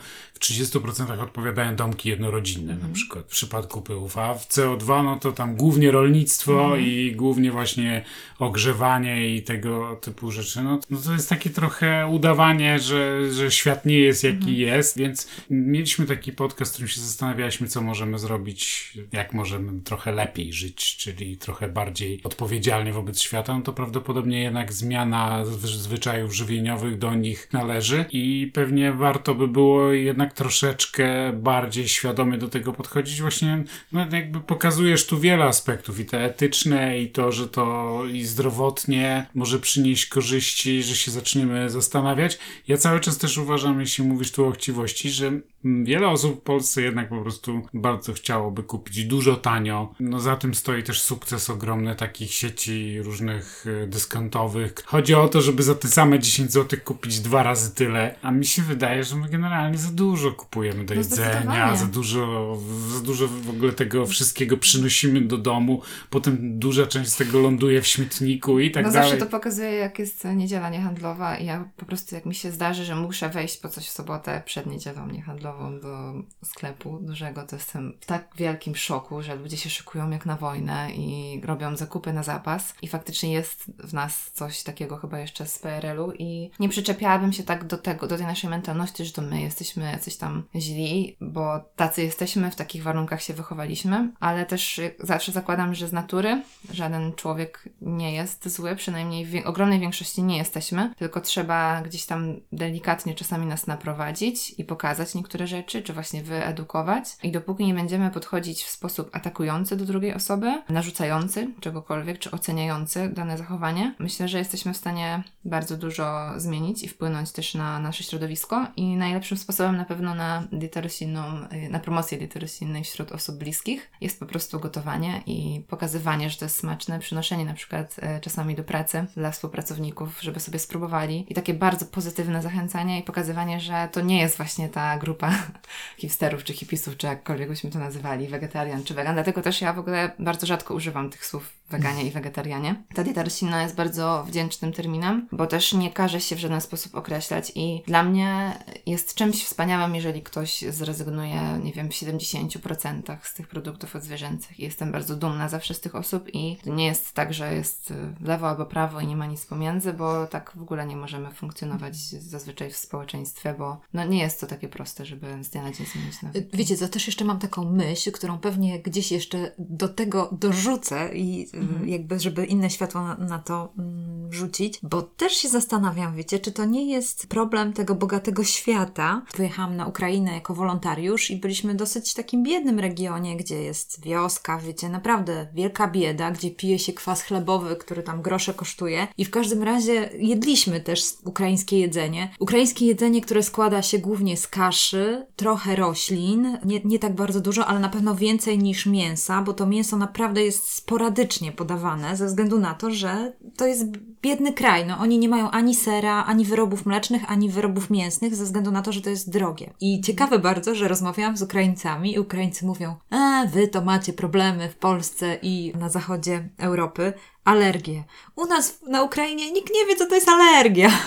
30% odpowiadają domki jednorodzinne Mhm. na przykład w przypadku pyłów, a w CO2 no to tam głównie rolnictwo Mhm. i głównie właśnie ogrzewanie i tego typu rzeczy. No, no to jest takie trochę udawanie, że, że świat nie jest jaki Mhm. jest, więc mieliśmy taki podcast, w którym się zastanawialiśmy, co możemy zrobić, jak możemy trochę lepiej żyć, czyli trochę bardziej odpowiedzialnie wobec świata, no to prawdopodobnie jednak zmiana zwy- zwyczajów żywieniowych do nich należy i pewnie warto by było jednak troszeczkę bardziej świadomie do tego podchodzić właśnie, no jakby pokazujesz tu wiele aspektów i te etyczne i to, że to i zdrowotnie może przynieść korzyści, że się zaczniemy zastanawiać. Ja cały czas też uważam, jeśli mówisz tu o chciwości, że wiele osób w Polsce jednak po prostu bardzo chciałoby kupić dużo tanio. No za tym stoi też sukces ogromny takich sieci różnych y, dyskontowych. Chodzi o to, żeby za te same 10 zł kupić dwa razy tyle, a mi się wydaje, że my generalnie za dużo kupujemy do No jedzenia, za dużo, za dużo w ogóle tego wszystkiego przynosimy do domu, potem duża część z tego ląduje w śmietniku i tak no dalej. zawsze to pokazuje, jak jest niedziela niehandlowa i ja po prostu jak mi się zdarzy, że muszę wejść po coś w sobotę przed niedzielą niehandlową do sklepu dużego, to jestem w tak wielkim szoku, że ludzie się szykują jak na wojnę i robią zakupy na zapas. I faktycznie jest w nas coś takiego chyba jeszcze z PRL-u i nie przyczepiałabym się tak do tego, do tej naszej mentalności, że to my jesteśmy jacyś tam źli, bo tacy jesteśmy, w takich warunkach się wychowaliśmy, ale też zawsze zakładam, że z natury żaden człowiek nie jest zły, przynajmniej w ogromnej większości nie jesteśmy, tylko trzeba gdzieś tam delikatnie czasami nas naprowadzić i pokazać niektóre rzeczy, czy właśnie wyedukować. I dopóki nie będziemy podchodzić w sposób atakujący do drugiej osoby, narzucający czegokolwiek, czy oceniający dane zachowanie, myślę, że jesteśmy w stanie bardzo dużo zmienić i wpłynąć też na nasze środowisko. I najlepszym sposobem na pewno na dietę roślinną, y, na promocję diety roślinnej wśród osób bliskich jest po prostu gotowanie i pokazywanie, że to jest smaczne, przynoszenie na przykład e, czasami do pracy dla współpracowników, żeby sobie spróbowali i takie bardzo pozytywne zachęcanie i pokazywanie, że to nie jest właśnie ta grupa hipsterów czy hipisów, czy jakkolwiek byśmy to nazywali, wegetarian czy wegan. Dlatego też ja w ogóle bardzo rzadko używam tych słów weganie i wegetarianie. Ta dieta roślinna jest bardzo wdzięcznym terminem, bo też nie każe się w żaden sposób określać i dla mnie jest czymś wspaniałym, jeżeli ktoś zrezygnuje, nie wiem, w 70% z tych produktów odzwierzęcych. Jestem bardzo dumna zawsze z tych osób i nie jest tak, że jest y, lewo albo prawo i nie ma nic pomiędzy, bo tak w ogóle nie możemy funkcjonować zazwyczaj w społeczeństwie, bo no nie jest to takie proste, żeby z dnia na dzień zmienić nawyki. Wiecie, co też jeszcze mam taką myśl, którą pewnie gdzieś jeszcze do tego dorzucę i y, jakby, żeby inne światło na, na to mm, rzucić, bo też się zastanawiam, wiecie, czy to nie jest problem tego bogatego świata. Wyjechałam na Ukrainę jako wolontariusz i byliśmy dosyć w takim biednym regionie, gdzie jest wioska, wiecie, naprawdę wielka bieda, gdzie pije się kwas chlebowy, który tam grosze kosztuje i w każdym razie jedliśmy też ukraińskie jedzenie. Ukraińskie jedzenie, które składa się głównie z kaszy, trochę roślin, nie, nie tak bardzo dużo, ale na pewno więcej niż mięsa, bo to mięso naprawdę jest sporadycznie podawane ze względu na to, że to jest biedny kraj. No, oni nie mają ani sera, ani wyrobów mlecznych, ani wyrobów mięsnych ze względu na to, że to jest drogie. I ciekawe bardzo, że rozmawiałam z Ukraińcami i Ukraińcy mówią, a wy to macie problemy w Polsce i na zachodzie Europy, alergie. U nas na Ukrainie nikt nie wie, co to jest alergia.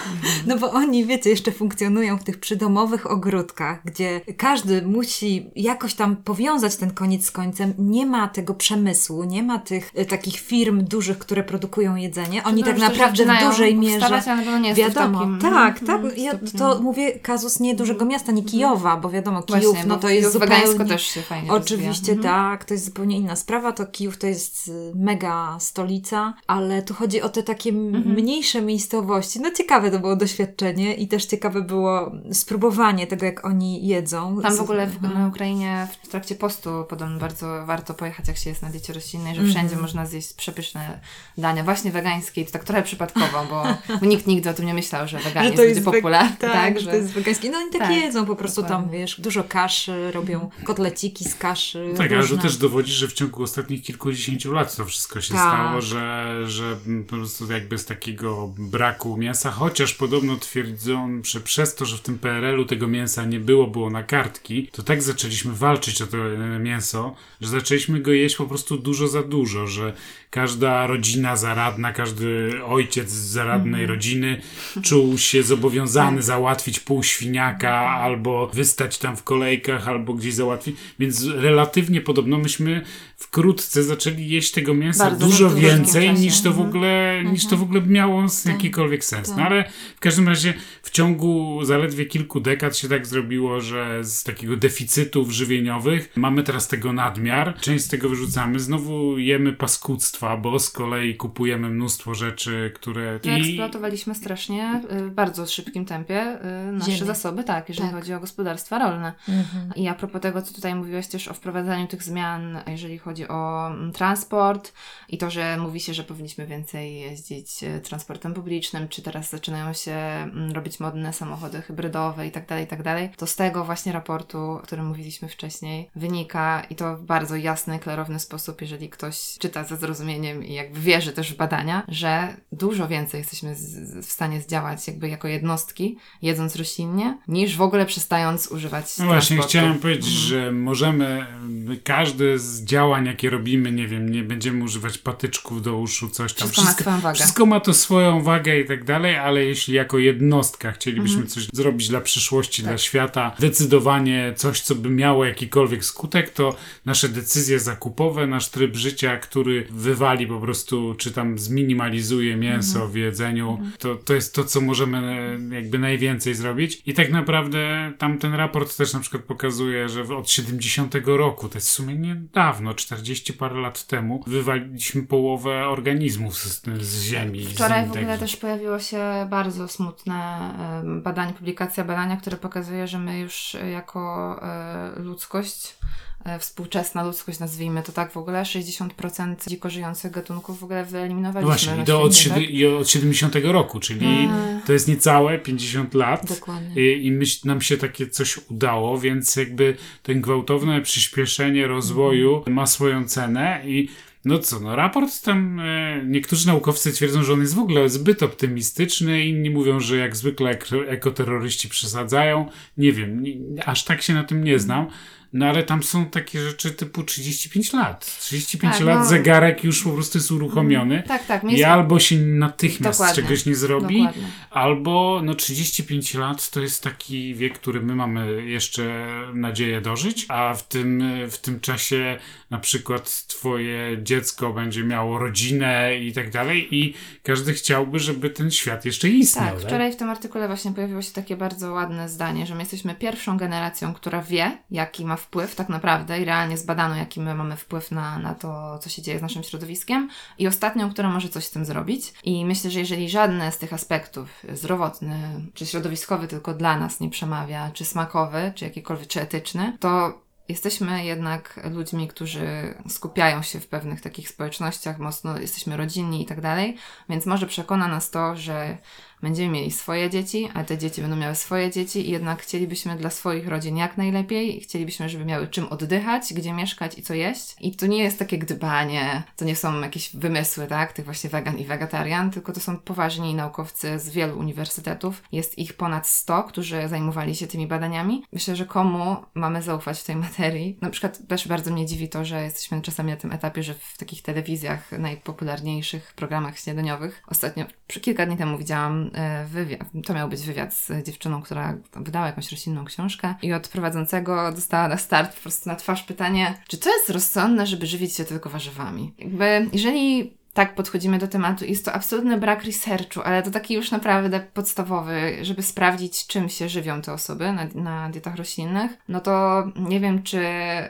No bo oni, wiecie, jeszcze funkcjonują w tych przydomowych ogródkach, gdzie każdy musi jakoś tam powiązać ten koniec z końcem. Nie ma tego przemysłu, nie ma tych e, takich firm dużych, które produkują jedzenie. Oni tak naprawdę w dużej mierze. nie Wiadomo, takim, tak, mhm, tak. Ja to mówię kazus nie dużego miasta, nie Kijowa, bo wiadomo, Kijów, Właśnie, no to jest zupełnie... też się fajnie Oczywiście rozwija. Mhm. tak, to jest zupełnie inna sprawa. To Kijów to jest y, mega stolica, ale tu chodzi o te takie Mhm. mniejsze miejscowości. No ciekawe to było doświadczenie i też ciekawe było spróbowanie tego, jak oni jedzą. Tam w ogóle w, Mhm. na Ukrainie w trakcie postu podobno bardzo warto pojechać, jak się jest na diecie roślinnej, że Mhm. wszędzie można zjeść przepyszne dania, właśnie wegańskie i to tak trochę przypadkowo, bo, bo nikt nigdy o tym nie myślał, że Że weganizm to jest będzie popularny. Tak, że że to jest wegańskie. No oni tak, Tak, jedzą po prostu tam, wiesz, dużo kaszy, robią kotleciki z kaszy. Tak, ale to różne. też dowodzi, że w ciągu ostatnich kilkudziesięciu lat to wszystko się Tak. stało, że, że po prostu jakby z takiego braku mięsa, chociaż podobno twierdzą, że przez to, że w tym PRL-u tego mięsa nie było, było na kartki, to tak zaczęliśmy walczyć o to e, mięso, że zaczęliśmy go jeść po prostu dużo za dużo, że każda rodzina zaradna, każdy ojciec z zaradnej Mhm. rodziny czuł się zobowiązany Tak. załatwić pół świniaka, albo wystać tam w kolejkach, albo gdzieś załatwić. Więc relatywnie podobno myśmy wkrótce zaczęli jeść tego mięsa Bardzo dużo więcej czasie. niż to w Mhm. ogóle, niż to w ogóle miało Tak. jakikolwiek sens. No Tak. ale w każdym razie w ciągu zaledwie kilku dekad się tak zrobiło, że z takiego deficytów żywieniowych mamy teraz tego nadmiar. Część z tego wyrzucamy. Znowu jemy paskudztwa, bo z kolei kupujemy mnóstwo rzeczy, które... I eksploatowaliśmy strasznie y, w bardzo szybkim tempie y, nasze Ziemię. zasoby, tak, jeżeli Tak. chodzi o gospodarstwa rolne. Mhm. I a propos tego, co tutaj mówiłeś też o wprowadzaniu tych zmian, jeżeli chodzi o mm, transport i to, że mówi się, że powinniśmy więcej jeździć e, transportem publicznym, czy teraz zaczynają się mm, robić modne samochody hybrydowe i tak dalej, i tak dalej, to z tego właśnie raportu, o którym mówiliśmy wcześniej, wynika i to w bardzo jasny, klarowny sposób, jeżeli ktoś czyta ze zrozumieniem i jakby wierzy też w badania, że dużo więcej jesteśmy w stanie zdziałać jakby jako jednostki, jedząc roślinnie, niż w ogóle przestając używać No właśnie, transportu. chciałem powiedzieć, Mhm. że możemy y, każde z działań, jakie robimy, nie wiem, nie będziemy używać patyczków do uszu, coś tam. Wszystko ma swoją wagę. Wszystko ma to swoją wagę i tak dalej, ale jeśli jako jednostka chcielibyśmy Mhm. coś zrobić dla przyszłości, Tak. dla świata, zdecydowanie coś, co by miało jakikolwiek skutek, to nasze decyzje zakupowe, nasz tryb życia, który wywali po prostu, czy tam zminimalizuje mięso Mhm. w jedzeniu, to, to jest to, co możemy e, jakby najwięcej zrobić. I tak naprawdę tam ten raport też na przykład pokazuje, że od 70 roku, to jest w sumie niedawno, 40 parę lat temu, wywaliliśmy połowę organizmów z, z ziemi. z Wczoraj w innych. ogóle też pojawiło się bardzo smutne badanie, publikacja badania, które pokazuje, że my już jako e, ludzkość, współczesna ludzkość, nazwijmy to tak w ogóle, 60% dziko żyjących gatunków w ogóle No wyeliminowaliśmy właśnie, na i to od, siedem- i od 70 roku, czyli Mm. to jest niecałe 50 lat. Dokładnie. I, i myśl, nam się takie coś udało, więc jakby ten gwałtowne przyspieszenie rozwoju Mhm. ma swoją cenę i no co, no raport tam, e, niektórzy naukowcy twierdzą, że on jest w ogóle zbyt optymistyczny, inni mówią, że jak zwykle ek ekoterroryści przesadzają. Nie wiem, nie, aż tak się na tym nie znam. No ale tam są takie rzeczy typu 35 lat. 35 Tak, lat no. zegarek już po prostu jest uruchomiony. Tak, tak. I albo się natychmiast Dokładnie. czegoś nie zrobi, Dokładnie. Albo no 35 lat to jest taki wiek, który my mamy jeszcze nadzieję dożyć, a w tym, w tym czasie na przykład twoje dziecko będzie miało rodzinę i tak dalej i każdy chciałby, żeby ten świat jeszcze istniał. Tak, wczoraj w tym artykule właśnie pojawiło się takie bardzo ładne zdanie, że my jesteśmy pierwszą generacją, która wie, jaki ma wpływ tak naprawdę i realnie zbadano, jaki my mamy wpływ na, na to, co się dzieje z naszym środowiskiem i ostatnią, która może coś z tym zrobić. I myślę, że jeżeli żadne z tych aspektów, zdrowotny czy środowiskowy tylko dla nas nie przemawia, czy smakowy, czy jakikolwiek, czy etyczny, to Jesteśmy jednak ludźmi, którzy skupiają się w pewnych takich społecznościach, mocno jesteśmy rodzinni i tak dalej, więc może przekona nas to, że będziemy mieli swoje dzieci, a te dzieci będą miały swoje dzieci i jednak chcielibyśmy dla swoich rodzin jak najlepiej chcielibyśmy, żeby miały czym oddychać, gdzie mieszkać i co jeść. I to nie jest takie gdybanie, to nie są jakieś wymysły, tak, tych właśnie wegan i wegetarian, tylko to są poważni naukowcy z wielu uniwersytetów. Jest ich ponad 100, którzy zajmowali się tymi badaniami. Myślę, że komu mamy zaufać w tej materii. Na przykład też bardzo mnie dziwi to, że jesteśmy czasami na tym etapie, że w takich telewizjach najpopularniejszych programach śniadaniowych, ostatnio, kilka dni temu widziałam wywiad, to miał być wywiad z dziewczyną, która wydała jakąś roślinną książkę i od prowadzącego dostała na start po prostu na twarz pytanie, czy to jest rozsądne, żeby żywić się tylko warzywami? Jakby, jeżeli tak podchodzimy do tematu. Jest to absolutny brak researchu, ale to taki już naprawdę podstawowy, żeby sprawdzić, czym się żywią te osoby na, na dietach roślinnych. No to nie wiem, czy,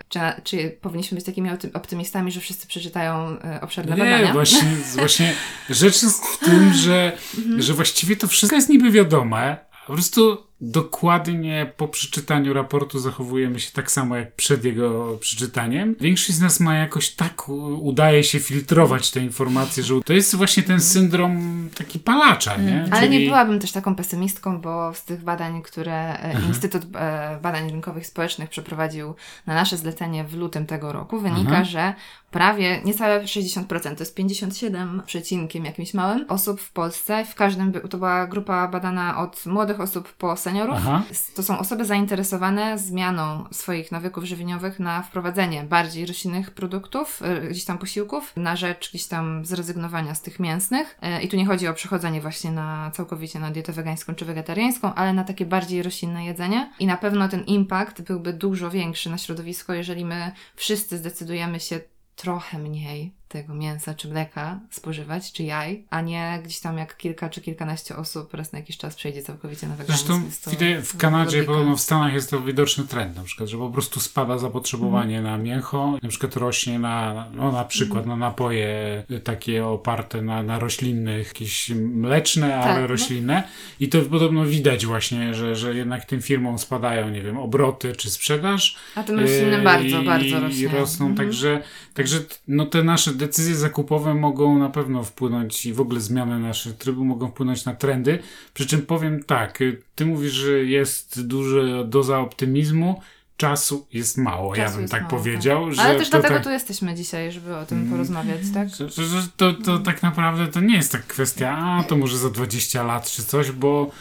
czy, czy powinniśmy być takimi opty- optymistami, że wszyscy przeczytają e, obszerne Nie, badania. właśnie, właśnie rzecz jest w tym, że, Mhm. że właściwie to wszystko jest niby wiadome, a po prostu dokładnie po przeczytaniu raportu zachowujemy się tak samo jak przed jego przeczytaniem. Większość z nas ma jakoś tak udaje się filtrować te informacje, że to jest właśnie ten syndrom taki palacza, nie? Ale Czyli- nie byłabym też taką pesymistką, bo z tych badań, które e, Mhm. Instytut e, Badań Rynkowych i Społecznych przeprowadził na nasze zlecenie w lutym tego roku, wynika, Aha. że prawie niecałe 60%, to jest 57 przecinkiem jakimś małym osób w Polsce, w każdym, to była grupa badana od młodych osób po seniorów. Aha. To są osoby zainteresowane zmianą swoich nawyków żywieniowych na wprowadzenie bardziej roślinnych produktów, e, gdzieś tam posiłków, na rzecz gdzieś tam zrezygnowania z tych mięsnych. E, I tu nie chodzi o przechodzenie właśnie na całkowicie na dietę wegańską czy wegetariańską, ale na takie bardziej roślinne jedzenie. I na pewno ten impact byłby dużo większy na środowisko, jeżeli my wszyscy zdecydujemy się trochę mniej tego mięsa czy mleka spożywać, czy jaj, a nie gdzieś tam jak kilka czy kilkanaście osób raz na jakiś czas przejdzie całkowicie na weganizm. Zresztą to w Kanadzie, podobno w Stanach jest to widoczny trend, na przykład, że po prostu spada zapotrzebowanie Mhm. na mięcho, na przykład rośnie na, no na przykład Mhm. na napoje takie oparte na, na roślinnych, jakieś mleczne, Tak, ale no. roślinne i to podobno widać właśnie, że, że jednak tym firmom spadają, nie wiem, obroty czy sprzedaż. A tym roślinnym Yy, bardzo, i, bardzo rośnie. I rosną, Mhm. także, także no, te nasze decyzje zakupowe mogą na pewno wpłynąć i w ogóle zmiany naszych trybu mogą wpłynąć na trendy. Przy czym powiem tak, y, ty mówisz, że jest duża doza optymizmu, czasu jest mało, ja Czasu bym jest tak mało, powiedział. tak. Ale też dlatego tu jesteśmy dzisiaj, żeby o tym Mm. porozmawiać, tak? że, że, że to, to tak naprawdę to nie jest tak kwestia, a to może za 20 lat czy coś, bo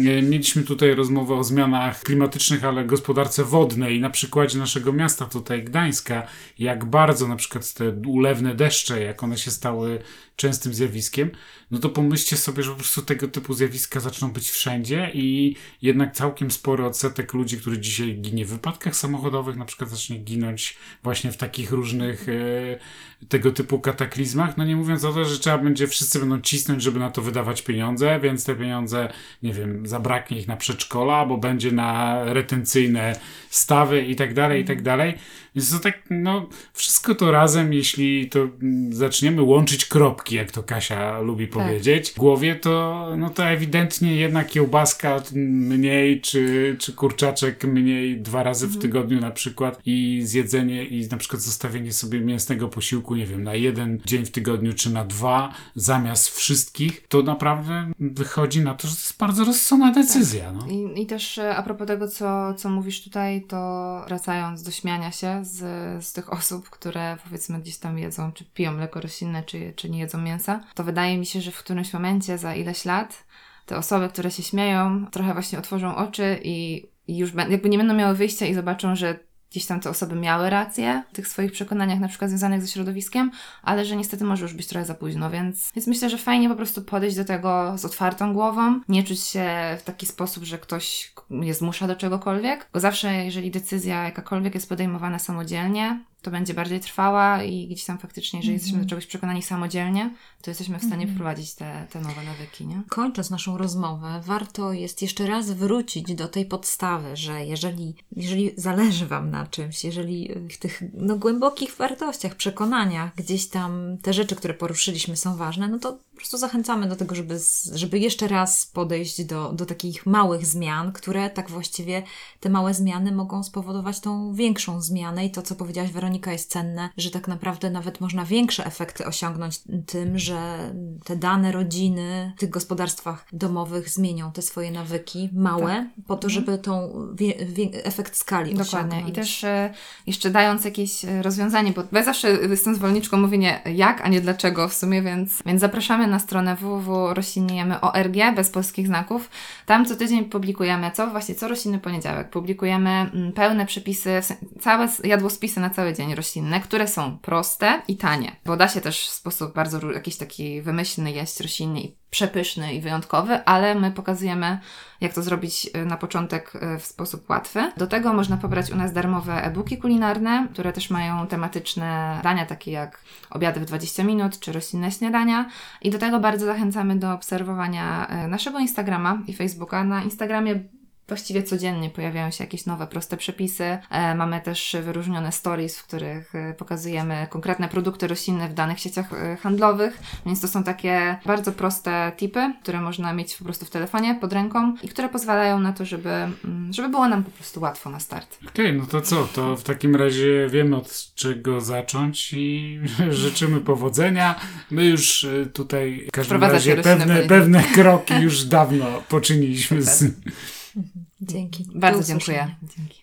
mieliśmy tutaj rozmowę o zmianach klimatycznych, ale gospodarce wodnej. Na przykładzie naszego miasta tutaj Gdańska, jak bardzo na przykład te ulewne deszcze, jak one się stały częstym zjawiskiem, no to pomyślcie sobie, że po prostu tego typu zjawiska zaczną być wszędzie i jednak całkiem spory odsetek ludzi, który dzisiaj ginie w wypadkach samochodowych, na przykład zacznie ginąć właśnie w takich różnych e, tego typu kataklizmach. No nie mówiąc o to, że trzeba będzie, wszyscy będą cisnąć, żeby na to wydawać pieniądze, więc te pieniądze, nie wiem, zabraknie ich na przedszkola, bo będzie na retencyjne stawy i tak dalej, i tak dalej. Więc to tak, no, wszystko to razem, jeśli to zaczniemy łączyć kropki, jak to Kasia lubi powiedzieć, w głowie, to, no to ewidentnie jednak kiełbaska mniej, czy, czy kurczaczek mniej dwa razy w tygodniu na przykład i zjedzenie i na przykład zostawienie sobie mięsnego posiłku, nie wiem, na jeden dzień w tygodniu, czy na dwa, zamiast wszystkich, to naprawdę wychodzi na to, że to jest bardzo rozsądna decyzja, no. I, I też e, a propos tego, co, co mówisz tutaj, to wracając do śmiania się z, z tych osób, które powiedzmy gdzieś tam jedzą, czy piją mleko roślinne, czy, czy nie jedzą mięsa, to wydaje mi się, że w którymś momencie za ileś lat te osoby, które się śmieją, trochę właśnie otworzą oczy i, już jakby nie będą miały wyjścia i zobaczą, że gdzieś tam te osoby miały rację w tych swoich przekonaniach, na przykład związanych ze środowiskiem, ale że niestety może już być trochę za późno, więc, więc myślę, że fajnie po prostu podejść do tego z otwartą głową, nie czuć się w taki sposób, że ktoś mnie zmusza do czegokolwiek, bo zawsze jeżeli decyzja jakakolwiek jest podejmowana samodzielnie, to będzie bardziej trwała i gdzieś tam faktycznie, jeżeli jesteśmy do czegoś przekonani samodzielnie, to jesteśmy w stanie wprowadzić te, te nowe nawyki, nie? Kończąc naszą rozmowę, warto jest jeszcze raz wrócić do tej podstawy, że jeżeli, jeżeli zależy Wam na czymś, jeżeli w tych no, głębokich wartościach, przekonaniach, gdzieś tam te rzeczy, które poruszyliśmy są ważne, no to prostu zachęcamy do tego, żeby, z- żeby jeszcze raz podejść do, do takich małych zmian, które tak właściwie te małe zmiany mogą spowodować tą większą zmianę i to, co powiedziałaś Weronika, jest cenne, że tak naprawdę nawet można większe efekty osiągnąć tym, że te dane rodziny w tych gospodarstwach domowych zmienią te swoje nawyki małe, po to, żeby tą efekt skali Dokładnie. I osiągnąć. też e, jeszcze dając jakieś e, rozwiązanie, bo ja zawsze jestem zwolenniczką mówienia jak, a nie dlaczego w sumie, więc, więc zapraszamy na stronę www.roślinniejemy.org bez polskich znaków. Tam co tydzień publikujemy, co właśnie co roślinny poniedziałek, publikujemy mm, pełne przepisy, całe jadłospisy na cały dzień roślinne, które są proste i tanie, bo da się też w sposób bardzo jakiś taki wymyślny jeść roślinnie i przepyszny i wyjątkowy, ale my pokazujemy, jak to zrobić y, na początek y, w sposób łatwy. Do tego można pobrać u nas darmowe e-booki kulinarne, które też mają tematyczne dania, takie jak obiady w 20 minut czy roślinne śniadania. I do tego bardzo zachęcamy do obserwowania y, naszego Instagrama i Facebooka. Na Instagramie Właściwie codziennie pojawiają się jakieś nowe, proste przepisy. E, mamy też wyróżnione stories, w których e, pokazujemy konkretne produkty roślinne w danych sieciach e, handlowych, więc to są takie bardzo proste tipy, które można mieć po prostu w telefonie, pod ręką i które pozwalają na to, żeby, mm, żeby było nam po prostu łatwo na start. Okej, no to co? To w takim razie wiemy od czego zacząć i życzymy powodzenia. My już tutaj w każdym razie pewne, pewne kroki już dawno poczyniliśmy. Z... Dzięki. Bardzo dziękuję. Dzięki.